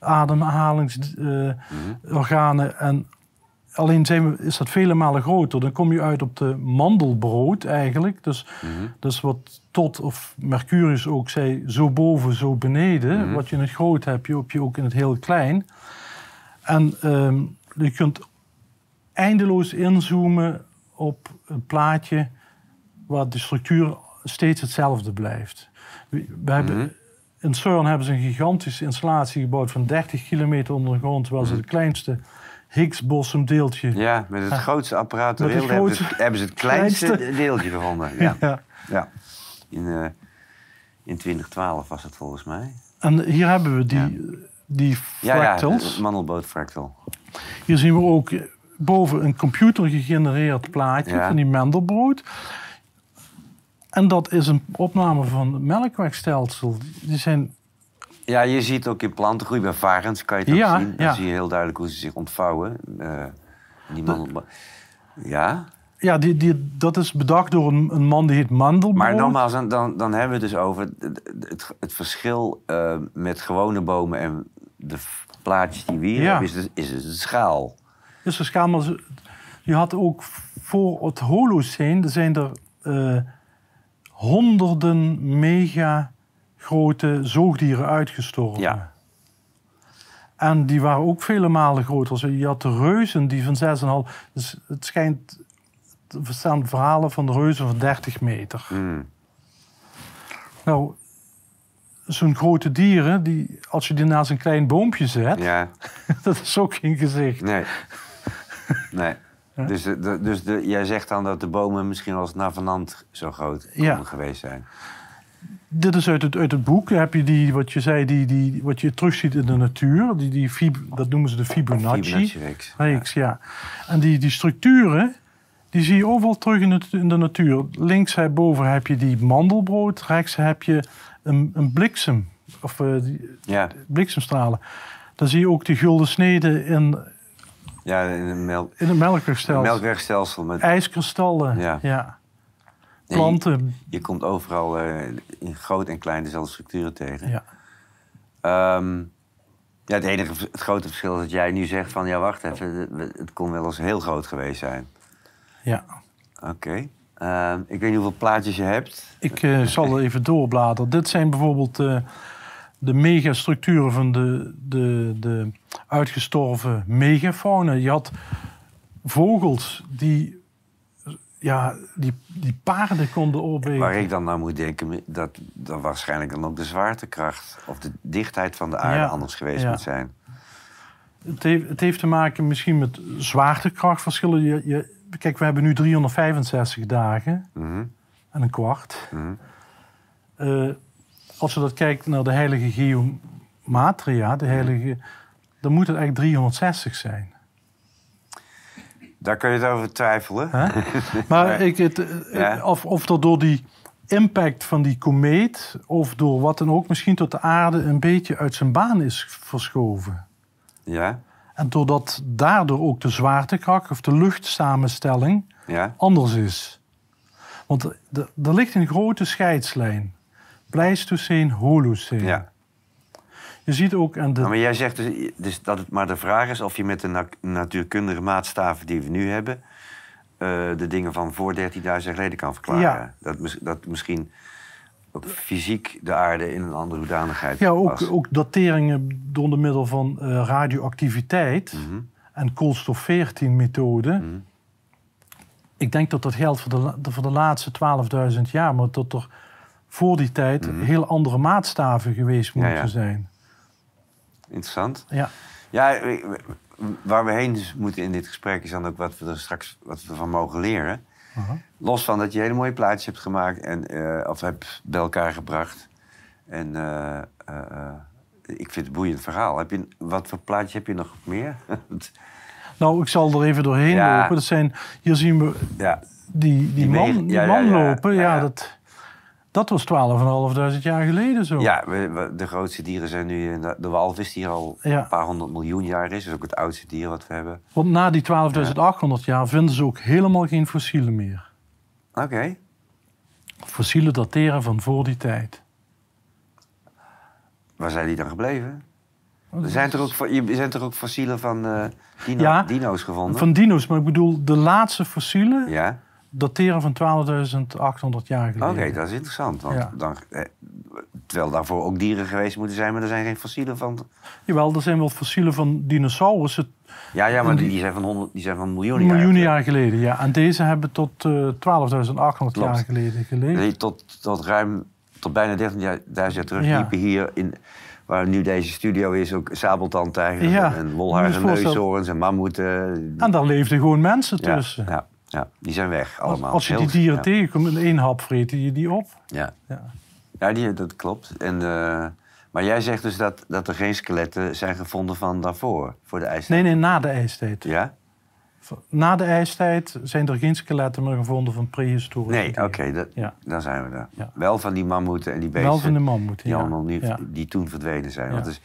ademhalingsorganen. en alleen zijn we, is dat vele malen groter. Dan kom je uit op de mandelbrood eigenlijk. Dus, dus wat Tot of Mercurius ook zei, zo boven, zo beneden. Wat je in het groot hebt, je heb je ook in het heel klein. En ehm, je kunt eindeloos inzoomen op een plaatje waar de structuur steeds hetzelfde blijft. We, we hebben, In CERN hebben ze een gigantische installatie gebouwd van 30 kilometer onder de grond, waar ze het kleinste Higgs-bosumdeeltje. ja, met het grootste apparaat ter wereld hebben, ze grootste- het- hebben ze het kleinste, kleinste- deeltje gevonden. Ja. Ja. ja. In, eh, in 2012 was het volgens mij. En hier hebben we die, die Ja, ja, fractals. mandelboot fractal. Hier zien we ook boven een computer gegenereerd plaatje Ja. van die Mendelbrood. En dat is een opname van het melkwegstelsel. Die zijn, Ja, je ziet ook in plantengroei bij varens, kan je het ook Ja, zien. Dan ja. zie je heel duidelijk hoe ze zich ontvouwen. Die mandelbo- Ja, ja, die, die, dat is bedacht door een, een man die heet Mandelbrot. maar nogmaals, dan, dan, dan hebben we het dus over het, het, het verschil eh, met gewone bomen en de plaatjes die we hier Ja. hebben, is, dus, is dus de schaal. is een schaal, maar je had ook voor het Holocene, er zijn er eh, honderden mega grote zoogdieren uitgestorven. Ja. En die waren ook vele malen groter. Je had de reuzen die van 6,5... Dus het schijnt... Er bestaan verhalen van de reuzen van 30 meter. Hmm. Nou, zo'n grote dieren, die, als je die naast een klein boompje zet... Ja, dat is ook geen gezicht. nee. Nee. Dus, de, dus de, jij zegt dan dat de bomen misschien als navenant zo groot Ja. geweest zijn. Dit is uit het, uit het boek. Heb je die, wat je zei, die, die, wat je terugziet in de natuur. Die, die fib- dat noemen ze de Fibonacci. Fibonacci-reeks. reeks, ja. En die, die structuren, die zie je overal terug in, het, in de natuur. Links boven heb je die mandelbrood. Rechts heb je een, een bliksem. Of die, Ja, bliksemstralen. Dan zie je ook die gulden sneden in, ja in een melk, in het melkwegstelsel. melkwegstelsel. Met, IJskristallen, Ja. ja. Nee, Je komt overal eh, in groot en klein dezelfde structuren tegen. ja. Ehm, ja, het enige het grote verschil is dat jij nu zegt van... ja, wacht even, het- kon wel eens heel groot geweest zijn. ja. Oké. Ehm, ik weet niet hoeveel plaatjes je hebt. Ik eh, zal er even doorbladeren. Dit zijn bijvoorbeeld eh, de megastructuren van de, de, de uitgestorven megafauna. Je had vogels die, ja, die, die paarden konden opwegen. Waar ik dan naar moet denken, dat, dat waarschijnlijk dan ook de zwaartekracht... of de dichtheid van de aarde Ja. anders geweest Ja. moet zijn. Het, heeft, het heeft te maken misschien met zwaartekrachtverschillen. Je, je, kijk, we hebben nu 365 dagen Mhm. en een kwart. Mhm. Eh, als je dat kijkt naar de heilige geomatria, de heilige, dan moet het eigenlijk 360 zijn. Daar kun je het over twijfelen. Maar ik, het, eh, Ja. of, of dat door die impact van die komeet, of door wat dan ook, misschien tot de aarde een beetje uit zijn baan is verschoven. Ja, En doordat daardoor ook de zwaartekracht of de luchtsamenstelling ja. anders is. Want er ligt een grote scheidslijn Pleistoceen, Holoceen. Ja. Je ziet ook aan de... Nou, maar jij zegt dus, dus dat het maar de vraag is of je met de na- natuurkundige maatstaven die we nu hebben... eh, de dingen van voor 13.000 jaar geleden kan verklaren. Ja. Dat, dat misschien ook fysiek de aarde in een andere hoedanigheid Ja, ook, was. ook dateringen door de middel van eh, radioactiviteit Mhm. en koolstof-14-methode. Mhm. Ik denk dat dat geldt voor de, voor de laatste 12.000 jaar, maar dat er voor die tijd heel andere maatstaven geweest Mhm. Ja, moeten ja. zijn. Interessant. Ja. Ja, waar we heen dus moeten in dit gesprek is dan ook wat we er straks wat we ervan mogen leren. Aha. Los van dat je hele mooie plaatjes hebt gemaakt en eh, of hebt bij elkaar gebracht. En eh, eh, ik vind het een boeiend verhaal. Heb je, wat voor plaatje heb je nog meer? Nou, ik zal er even doorheen Ja. lopen. Dat zijn, hier zien we ja, die, die, Die man, die ja, man lopen. Ja. Dat, dat was 12.500 jaar geleden zo. ja we- we- de grootste dieren zijn nu... in De, de walvis die al Ja. een paar honderd miljoen jaar is. Dat is ook het oudste dier wat we hebben. Want na die 12.800 jaar vinden ze ook helemaal geen fossielen meer. Oké. Fossielen dateren van voor die tijd. Waar zijn die dan gebleven? Er zijn er ook, zijn er ook fossielen van eh, dino- Ja. dino's gevonden? Van dino's, maar ik bedoel, de laatste fossielen Ja? Dateren van 12.800 jaar Oké, geleden. dat is interessant. Want Ja. dan, eh, terwijl daarvoor ook dieren geweest moeten zijn, maar er zijn geen fossielen van. Jawel, er zijn wel fossielen van dinosaurussen Ja, ja maar die, zijn van, honderd, die zijn van miljoenen, miljoenen jaar. jaar geleden. Ja. En deze hebben tot eh 12.800 jaar geleden geleefd. Tot, tot ruim, tot bijna 13.000 jaar terug Ja. liepen hier in, waar nu deze studio is, ook sabeltandtijgers Ja, en voorstellen. neushoorns en mammoeten. En daar leefden gewoon mensen tussen. ja, ja, die zijn weg allemaal. als je die dieren ja. tegenkomt, in één hap vreten je die op. Ja. Ja. Ja, die, dat klopt. En, eh, maar jij zegt dus dat, dat er geen skeletten zijn gevonden van daarvoor, voor de ijstijd. Nee, nee, na de ijstijd. Ja? Na de ijstijd zijn er geen skeletten meer gevonden van prehistorische Nee, oké, Ja. dan zijn we er. Ja. Wel van die mammoeten en die beesten Wel van de mammoet, die, ja. allemaal nu, Ja. die toen verdwenen zijn. Ja. Want dus,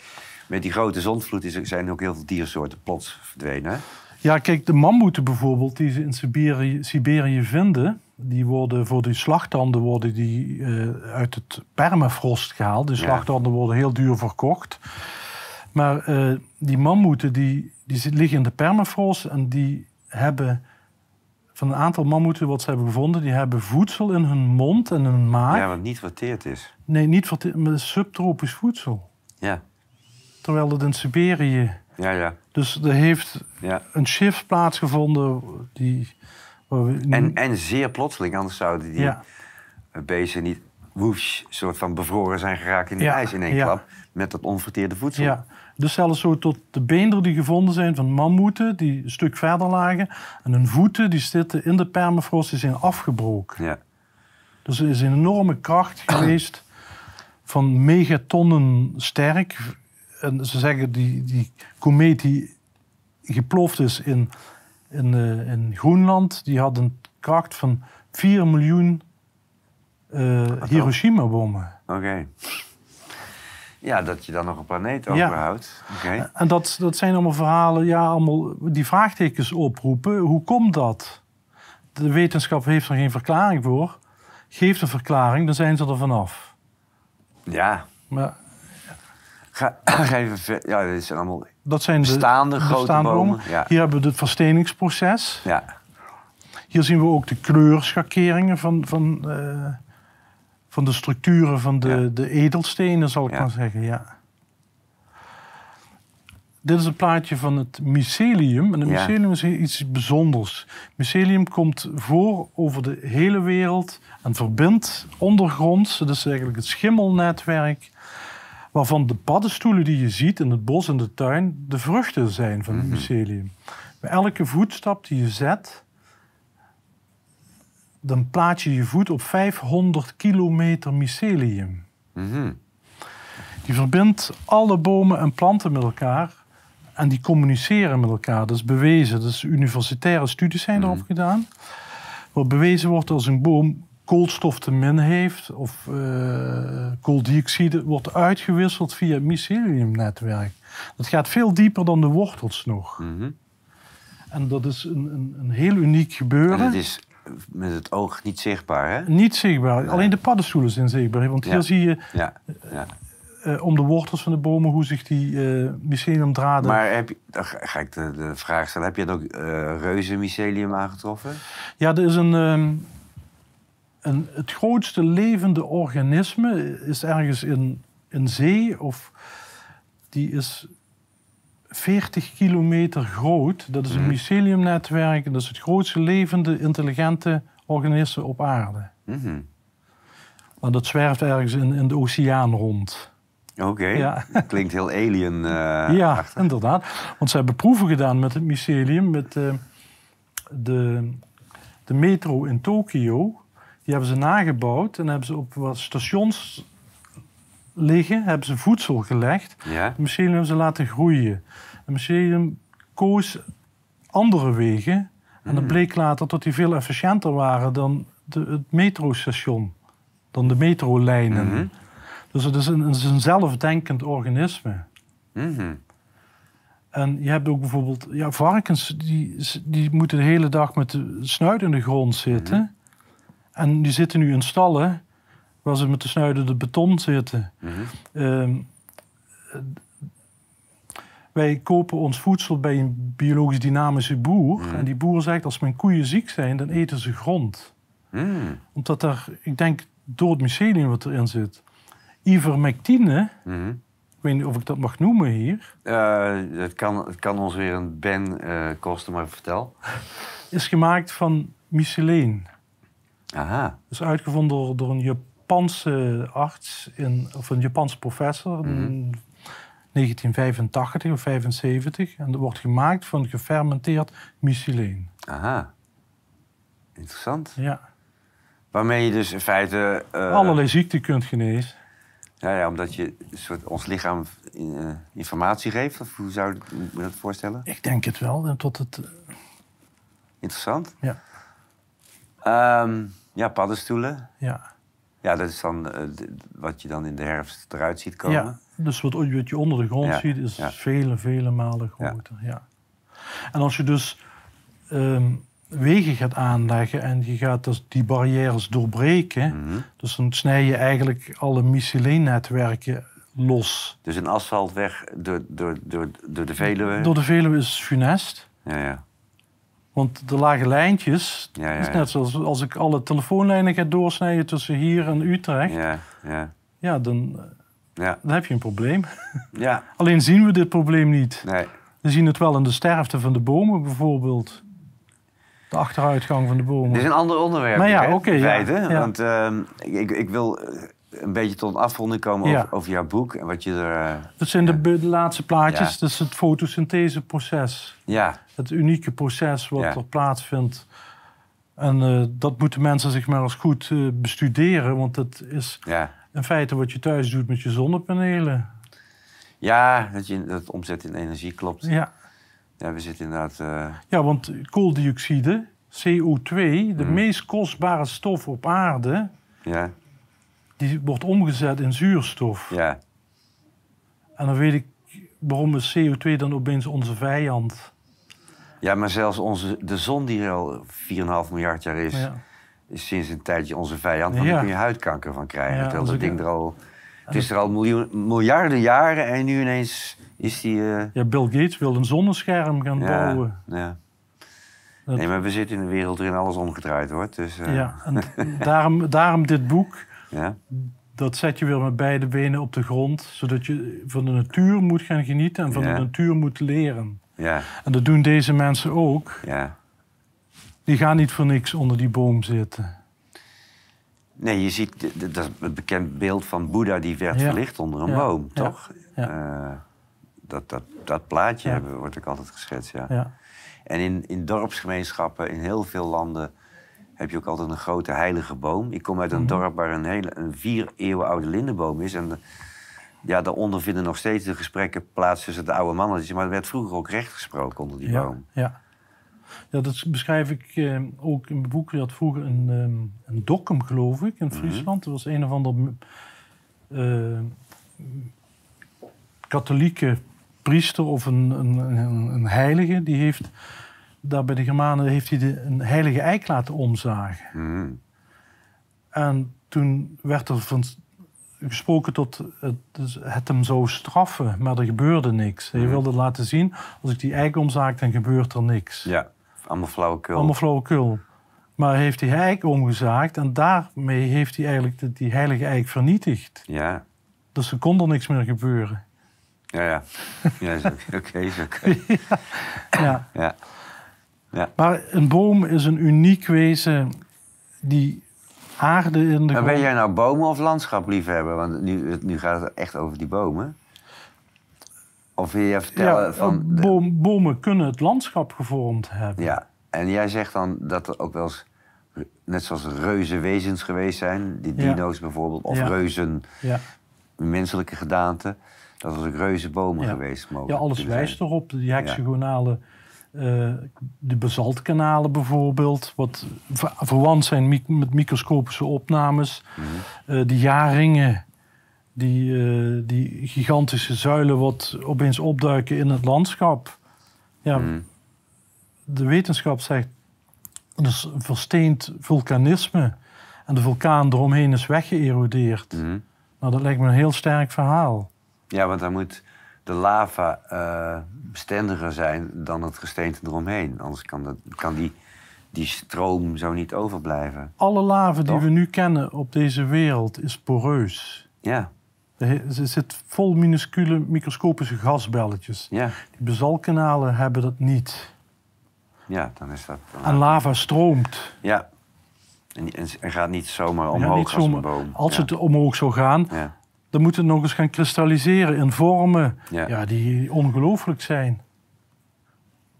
met die grote zondvloed zijn ook heel veel diersoorten plots verdwenen. Ja, kijk, de mammoeten bijvoorbeeld, die ze in Siberië, Siberië vinden... die worden voor die slagtanden worden die, eh, uit het permafrost gehaald. Die Ja. slagtanden worden heel duur verkocht. Maar eh, die mammoeten die, die liggen in de permafrost... en die hebben van een aantal mammoeten wat ze hebben gevonden... die hebben voedsel in hun mond en hun maag. Ja, wat niet verteerd is. Nee, niet voor maar subtropisch voedsel. Ja, Terwijl het in Siberië... ja, ja. Dus er heeft ja. een shift plaatsgevonden die... En, en zeer plotseling, anders zouden die ja, beesten niet woesh, soort van bevroren zijn geraakt in het Ja, ijs in één ja. klap. Met dat onverteerde voedsel. ja. Dus zelfs zo tot de beenderen die gevonden zijn van mammoeten... die een stuk verder lagen. En hun voeten die zitten in de permafrost, die zijn afgebroken. Ja. Dus er is een enorme kracht geweest van megatonnen sterk. En ze zeggen die, die komeet die geploft is in, in, eh, in Groenland, die had een kracht van 4 miljoen eh, Hiroshima-bommen. Oké. Ja, dat je dan nog een planeet Ja. overhoudt. Oké. En dat, dat zijn allemaal verhalen ja, allemaal die vraagtekens oproepen. Hoe komt dat? De wetenschap heeft er geen verklaring voor. Geeft een verklaring, dan zijn ze er vanaf. Ja. Maar Ga, even ver- Ja, dit zijn allemaal... Dat zijn de Bestaande grote bomen, ja. Hier hebben we het versteningsproces. Ja. Hier zien we ook de kleurschakeringen van, van, eh, van de structuren van de, Ja. de edelstenen, zal ik Ja. maar zeggen. Ja. Dit is een plaatje van het mycelium. En het mycelium is iets bijzonders. Mycelium komt voor over de hele wereld en verbindt ondergronds, dat is eigenlijk het schimmelnetwerk, waarvan de paddenstoelen die je ziet in het bos en de tuin de vruchten zijn van het mycelium. Bij elke voetstap die je zet, dan plaats je je voet op 500 kilometer mycelium. Mhm. Die verbindt alle bomen en planten met elkaar. En die communiceren met elkaar. Dat is bewezen. Dus universitaire studies zijn erop gedaan. Waar bewezen wordt als een boom koolstof te min heeft... of eh, kooldioxide wordt uitgewisseld via het myceliumnetwerk. Dat gaat veel dieper dan de wortels nog. Mhm. En dat is een, een, een heel uniek gebeuren. En het is met het oog niet zichtbaar, hè? Niet zichtbaar. Alleen de paddenstoelen zijn zichtbaar. Want hier zie je Ja. ja. eh, om de wortels van de bomen hoe zich die eh myceliumdraden... Maar heb je, dan ga ik de, de vraag stellen, heb je er ook eh reuze mycelium aangetroffen? Ja, er is een, ehm, een... Het grootste levende organisme is ergens in, in zee. Of die is 40 kilometer groot. Dat is een Mhm. myceliumnetwerk. En dat is het grootste levende, intelligente organisme op aarde. Mhm. Maar dat zwerft ergens in, in de oceaan rond. Oké, Ja. klinkt heel alien. eh, ja, inderdaad. Want ze hebben proeven gedaan met het mycelium, met eh, de, de metro in Tokio. Die hebben ze nagebouwd en hebben ze op wat stations liggen, hebben ze voedsel gelegd. Ja? Het mycelium hebben ze laten groeien. Het mycelium koos andere wegen. En dat bleek later dat die veel efficiënter waren dan de, het metrostation. Dan de metrolijnen. Mhm. Dus het is een, het is een zelfdenkend organisme. Mhm. En je hebt ook bijvoorbeeld ja, varkens, die, die moeten de hele dag met de snuit in de grond zitten. En die zitten nu in stallen waar ze met de snuit in de beton zitten. Mhm. Ehm, eh, wij kopen ons voedsel bij een biologisch dynamische boer. Mhm. En die boer zegt, als mijn koeien ziek zijn, dan eten ze grond. Mhm. Omdat er, ik denk, door het mycelium wat erin zit, ivermectine, ik weet niet of ik dat mag noemen hier, Eh, het, kan, het kan ons weer een ben eh, kosten, maar vertel. is gemaakt van myceleen. Aha. Dat is uitgevonden door, door een Japanse arts, in, of een Japanse professor in 1985 of 75. En dat wordt gemaakt van gefermenteerd myceleen. Aha. Interessant. Ja. Waarmee je dus in feite... eh, Allerlei ziekten kunt genezen. Ja, ja, omdat je soort, ons lichaam eh, informatie geeft. Of hoe zou je dat voorstellen? Ik denk het wel. En tot het, Interessant. ja, Ehm, ja, paddenstoelen. ja. Ja, dat is dan eh, wat je dan in de herfst eruit ziet komen. ja. Dus wat, wat je onder de grond Ja, ziet, is ja. vele, vele malen groter. Ja. En als je dus ehm, wegen gaat aanleggen en je gaat dus die barrières doorbreken, Mhm. dus dan snij je eigenlijk alle myceleennetwerken los. Dus een asfaltweg door, door, door, door de Veluwe. Door de Veluwe is funest. Ja, ja. Want de lage lijntjes, Ja, ja, is net zoals als ik alle telefoonlijnen ga doorsnijden tussen hier en Utrecht, ja, Ja, ja, dan, ja. dan heb je een probleem. Ja, Alleen zien we dit probleem niet. nee. We zien het wel in de sterfte van de bomen bijvoorbeeld. De achteruitgang van de bomen. Dit is een ander onderwerp. Maar ja, oké, in ja, feite. ja. Want ehm, ik, ik wil eh, een beetje tot een afronding komen Ja. over, over jouw boek. En wat je er... eh, Dat zijn de, de laatste plaatjes. Ja. Dat is het fotosyntheseproces. ja, Het unieke proces wat Ja. er plaatsvindt. En eh, dat moeten mensen zich maar eens goed eh, bestuderen. Want het is ja. in feite wat je thuis doet met je zonnepanelen. Ja, dat je dat omzet in energie klopt. Ja, Ja, we zitten inderdaad... ja want kooldioxide, CO2, de Hmm. meest kostbare stof op aarde... ja, die wordt omgezet in zuurstof. ja, En dan weet ik waarom is CO2 dan opeens onze vijand. ja, maar zelfs onze, de zon die er al 4,5 miljard jaar is... Ja. is sinds een tijdje onze vijand. Want Ja. daar kun je huidkanker van krijgen. Ja, terwijl dat ding er al... Het is er al miljoen, miljarden jaren en nu ineens is die... eh, Ja, Bill Gates wil een zonnescherm gaan bouwen. ja. Dat- Nee, maar we zitten in een wereld waarin alles omgedraaid wordt. Dus, eh, Ja, en daarom, daarom dit boek. Ja. Dat zet je weer met beide benen op de grond. Zodat je van de natuur moet gaan genieten en van Ja. de natuur moet leren. Ja, En dat doen deze mensen ook. ja. Die gaan niet voor niks onder die boom zitten. Nee, je ziet, dat is een bekend beeld van Boeddha die werd Ja. verlicht onder een boom, toch? Eh, dat, dat, dat plaatje hebben, wordt ook altijd geschetst, ja. Ja. En in, in dorpsgemeenschappen in heel veel landen heb je ook altijd een grote heilige boom. Ik kom uit een Mhm. dorp waar een, hele, een vier eeuwen oude lindenboom is. En de- ja, daaronder vinden nog steeds de gesprekken plaats tussen de oude mannen. Maar er werd vroeger ook recht gesproken onder die Ja, boom. ja. ja, dat beschrijf ik eh, ook in mijn boek. Je had vroeger een, ehm, een dokkum, geloof ik, Mhm. in Friesland. Dat was een of ander eh, katholieke priester of een, een, een, een heilige. Die heeft daar bij de Germanen heeft hij de, een heilige eik laten omzagen. Mhm. En toen werd er van gesproken tot het, dus het hem zou straffen, maar er gebeurde niks. Hij Mhm. wilde laten zien, als ik die eik omzaak, dan gebeurt er niks. Ja, allemaal flauwekul. Allemaal flauwekul. Maar heeft die eik omgezaagd en daarmee heeft hij eigenlijk de- die heilige eik vernietigd. Ja, Dus er kon er niks meer gebeuren. ja, ja. ja oké, oké. Ja. Ja. Ja. Maar een boom is een uniek wezen die aarde in de Maar ben jij nou bomen of landschapliefhebber? Want nu, nu gaat het echt over die bomen. Of wil je vertellen Ja, van... de- boom- bomen kunnen het landschap gevormd hebben. Ja, en jij zegt dan dat er ook wel eens, net zoals reuze wezens geweest zijn, die Ja. dino's bijvoorbeeld, of reuzen Ja. menselijke gedaante, dat er ook reuze bomen Ja. geweest mogen Ja, alles wijst erop. Die hexagonale, eh de basaltkanalen bijvoorbeeld, wat ver- verwant zijn mi- met microscopische opnames. Eh, die jaarringen, die, eh, die gigantische zuilen wat opeens opduiken in het landschap. Ja, Mhm. de wetenschap zegt, dus versteend vulkanisme. En de vulkaan eromheen is weggeërodeerd. Mhm. Nou, dat lijkt me een heel sterk verhaal. Ja, want dan moet de lava eh, bestendiger zijn dan het gesteente eromheen. Anders kan, dat, kan die, die stroom zo niet overblijven. Alle lava die we nu kennen op deze wereld is poreus. Ja, Er ze zit vol minuscule microscopische gasbelletjes. ja, Die basaltkanalen hebben dat niet. ja, dan is dat... En lava stroomt. Ja. En, en, gaat niet zomaar omhoog niet als een boom. Als ja. het omhoog zou gaan, Ja. Dan moet het nog eens gaan kristalliseren in vormen Ja. ja. die ongelooflijk zijn.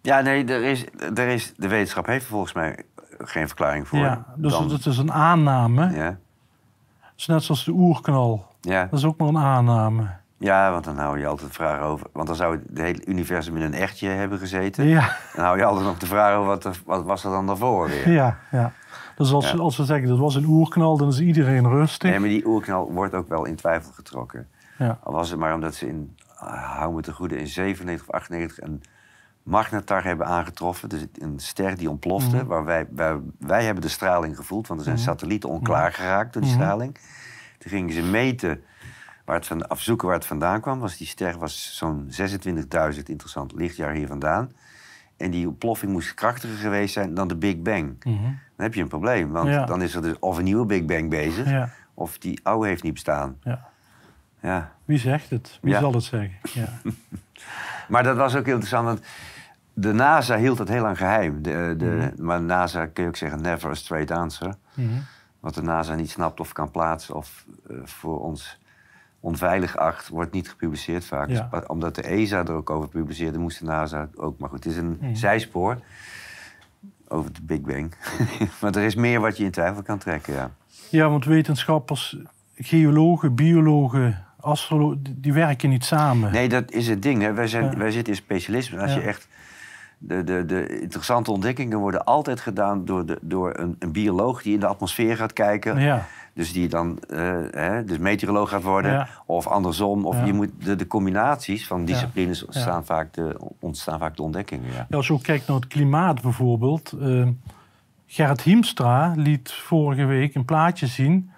Ja, nee, er is, er is, de wetenschap heeft er volgens mij geen verklaring voor. Ja, dus Dan- het is een aanname. Het ja, is net zoals de oerknal. ja, Dat is ook maar een aanname. ja, want dan hou je altijd de vraag over... Want dan zou het hele universum in een echtje hebben gezeten. Ja, Dan hou je altijd nog de vraag over wat, er, wat was er dan daarvoor weer. ja, ja. Dus als, Ja. als we zeggen dat was een oerknal, dan is iedereen rustig. Nee, maar die oerknal wordt ook wel in twijfel getrokken. Ja. Al was het maar omdat ze in, ah, hou me te goede, in 97 of 98 een magnetar hebben aangetroffen. Dus een ster die ontplofte. Mhm. Waar wij, wij, wij hebben de straling gevoeld, want er zijn satellieten onklaar geraakt door die Mhm. straling. Toen gingen ze meten, waar het van, afzoeken waar het vandaan kwam. Was die ster was zo'n 26.000 interessant lichtjaar hier vandaan. En die ontploffing moest krachtiger geweest zijn dan de Big Bang. Mhm. Dan heb je een probleem, want Ja. dan is er dus of een nieuwe Big Bang bezig, Ja, of die oude heeft niet bestaan. ja. Ja. Wie zegt het? Wie zal het zeggen? Ja. Maar dat was ook heel interessant, want de NASA hield het heel lang geheim. De, de, Maar NASA kun je ook zeggen, never a straight answer. Mhm. Wat de NASA niet snapt of kan plaatsen of eh, voor ons onveilig acht, wordt niet gepubliceerd vaak. Ja. Omdat de ESA er ook over publiceerde, moest de NASA ook. Maar goed, het is een zijspoor over de Big Bang. maar er is meer wat je in twijfel kan trekken, ja. ja, want wetenschappers, geologen, biologen, astrologen, die- die werken niet samen. Nee, dat is het ding. Hè. Wij, zijn, Ja. wij zitten in specialisme. Als Ja. je echt... De, de, de interessante ontdekkingen worden altijd gedaan door, de, door een, een bioloog die in de atmosfeer gaat kijken. Ja, Dus die dan eh, hè, dus meteoroloog gaat worden. Ja. Of andersom. Of Ja. je moet de, de combinaties van disciplines Staan vaak de, ontstaan vaak de ontdekkingen. Als je ook kijkt naar het klimaat bijvoorbeeld. eh, Gerrit Hiemstra liet vorige week een plaatje zien.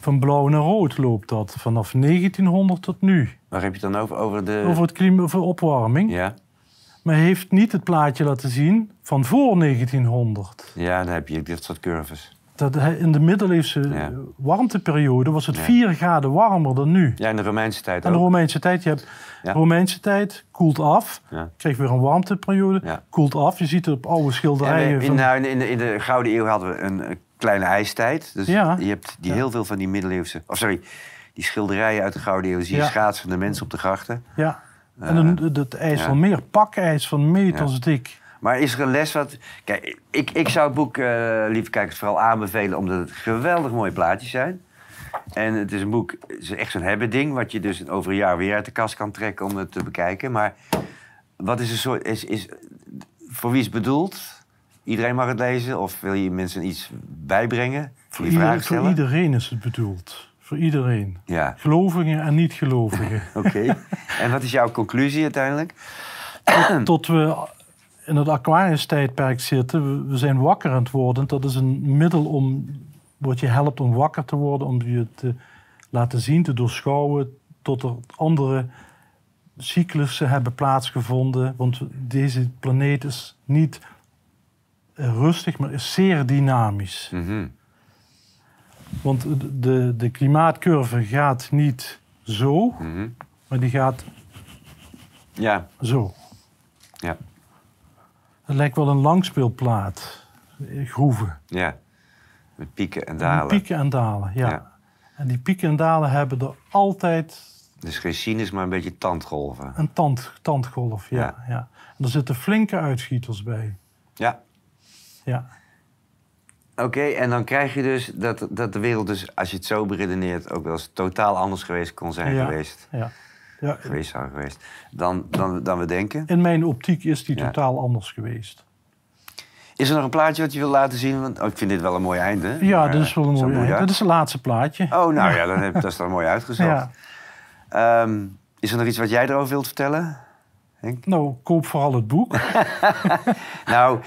Van blauw naar rood loopt dat. Vanaf 1900 tot nu. Waar heb je het dan over? Over de... Over het klimaat, over opwarming. Ja. Maar hij heeft niet het plaatje laten zien van voor 1900. ja, dan heb je dit soort curves. Dat in de middeleeuwse Ja. warmteperiode was het Ja. 4 graden warmer dan nu. Ja, in de Romeinse tijd En de. Romeinse tijd, je hebt Ja. de Romeinse tijd, koelt af. Krijg weer een warmteperiode, koelt af. Je ziet het op oude En schilderijen. in, van- in, de, in de Gouden Eeuw hadden we een, eh, kleine ijstijd. Dus je hebt die heel veel van die middeleeuwse... Of sorry, die schilderijen uit de Gouden Eeuw... zie je Ja. schaatsende mensen op de grachten. Ja. En dan het ijs ja. van meer, pakijs van meters dik. Maar is er een les wat... Kijk, ik, ik zou het boek, eh, lieve kijkers, vooral aanbevelen... omdat het geweldig mooie plaatjes zijn. En het is een boek, het is echt zo'n hebben ding... wat je dus over een jaar weer uit de kast kan trekken om het te bekijken. Maar wat is een soort... Is, is, voor wie is het bedoeld? Iedereen mag het lezen? Of wil je mensen iets bijbrengen? Voor Ieder- voor iedereen is het bedoeld. Voor iedereen. Ja, Gelovigen en niet-gelovigen. oké. en wat is jouw conclusie uiteindelijk? Tot we in het Aquarius-tijdperk zitten. We, zijn wakker aan het worden. Dat is een middel om, wat je helpt om wakker te worden, om je te laten zien, te doorschouwen, tot er andere cyclussen hebben plaatsgevonden. Want deze planeet is niet rustig, maar is zeer dynamisch. Mhm. Want de- de, de klimaatcurve gaat niet zo, Mhm. maar die gaat Ja, zo. ja, Het lijkt wel een langspeelplaat. Groeven. ja. Met pieken en dalen. Pieken en dalen, ja. Ja. En die pieken en dalen hebben er altijd Dus geen sinus, maar een beetje tandgolven. een tand, tandgolf. Ja, Ja. ja. En er zitten flinke uitschieters bij. Ja. Ja, Oké, en dan krijg je dus dat, dat de wereld dus, als je het zo beredeneert, ook wel eens totaal anders geweest kon zijn Ja. geweest. ja. Ja. Geweest zou geweest. Dan, dan, dan we denken. In mijn optiek is die Ja. totaal anders geweest. Is er nog een plaatje wat je wil laten zien? Want oh, ik vind dit wel een mooi einde. Ja, Maar, dit is wel een mooi moeilijk. eind. Dit is het laatste plaatje. Oh, nou ja, dan heb, dat is dan mooi uitgezocht. Ehm, is er nog iets wat jij erover wilt vertellen? Henk? Nou, koop vooral het boek. Nou,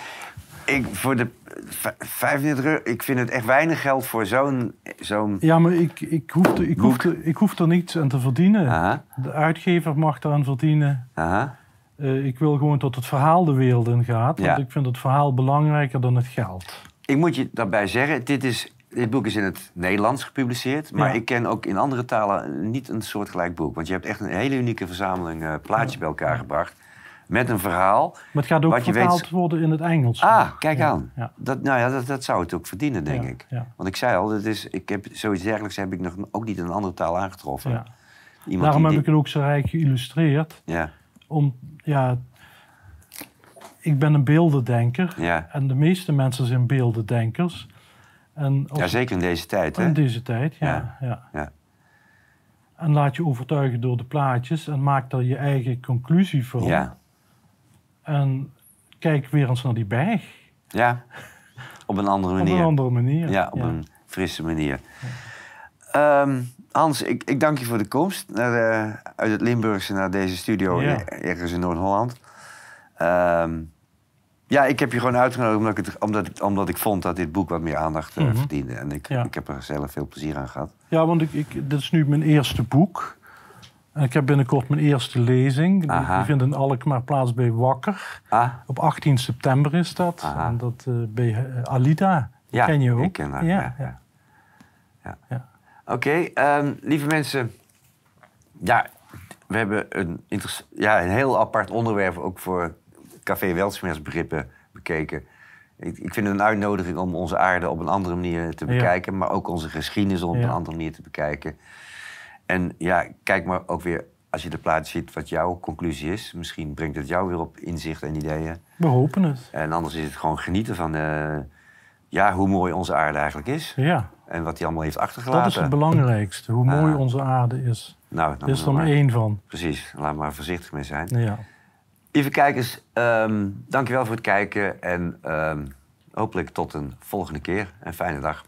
ik, voor de 35 euro, ik vind het echt weinig geld voor zo'n... zo'n Ja, maar ik, ik, hoef er, ik, hoef er, ik hoef er niets aan te verdienen. aha, De uitgever mag eraan verdienen. aha. Eh, ik wil gewoon dat het verhaal de wereld in gaat. Want Ja. ik vind het verhaal belangrijker dan het geld. Ik moet je daarbij zeggen, dit, is, dit boek is in het Nederlands gepubliceerd. Maar Ja. ik ken ook in andere talen niet een soortgelijk boek. Want je hebt echt een hele unieke verzameling eh, plaatjes bij elkaar gebracht. Met een verhaal. Maar het gaat ook vertaald weet- worden in het Engels. Ah, kijk Ja, aan. Ja. Dat, nou ja, dat, dat zou het ook verdienen, denk Ja, ik. Want ik zei al, dat is, ik heb, zoiets dergelijks heb ik nog ook niet in een andere taal aangetroffen. Iemand Daarom die heb ik het ook zo rijk geïllustreerd. Ja, Om, ja, ik ben een beeldendenker. ja. En de meeste mensen zijn beeldendenkers. En ja, zeker in deze tijd, hè? in deze tijd, ja, Ja. ja. Ja. En laat je overtuigen door de plaatjes en maak daar je eigen conclusie van. Ja. En kijk weer eens naar die berg. ja, op een andere Op manier. een andere manier. Ja, op een frisse manier. Ehm, Hans, ik, ik dank je voor de komst naar de- uit het Limburgse naar deze studio Ja. in- ergens in Noord-Holland. Ehm, ja, ik heb je gewoon uitgenodigd omdat ik, het, omdat, ik- omdat ik vond dat dit boek wat meer aandacht eh, Mhm. verdiende. En ik, Ja. ik heb er zelf veel plezier aan gehad. Ja, want ik, ik, dit is nu mijn eerste boek. En ik heb binnenkort mijn eerste lezing. Die- Aha. Die vindt in Alkmaar plaats bij Wakker. Ah, Op 18 september is dat. Aha. En dat eh, bij eh, Alida. Ja, ken je ook. ik ken haar, Ja, ja, ja. ja. Oké. ehm, lieve mensen. Ja, we hebben een, ja, een heel apart onderwerp ook voor Café Weltsmers begrippen bekeken. Ik, ik vind het een uitnodiging om onze aarde op een andere manier te Ja. bekijken, maar ook onze geschiedenis op Ja. een andere manier te bekijken. En ja, kijk maar ook weer, als je de plaats ziet, wat jouw conclusie is. Misschien brengt het jou weer op inzicht en ideeën. We hopen het. En anders is het gewoon genieten van eh, ja, hoe mooi onze aarde eigenlijk is. Ja, En wat hij allemaal heeft achtergelaten. dat is het belangrijkste. Hoe mooi Ah. onze aarde is. Nou, Er is er maar één van. Precies, laat maar voorzichtig mee zijn. Ja. Lieve kijkers, ehm dankjewel voor het kijken. En ehm, hopelijk tot een volgende keer. En fijne dag.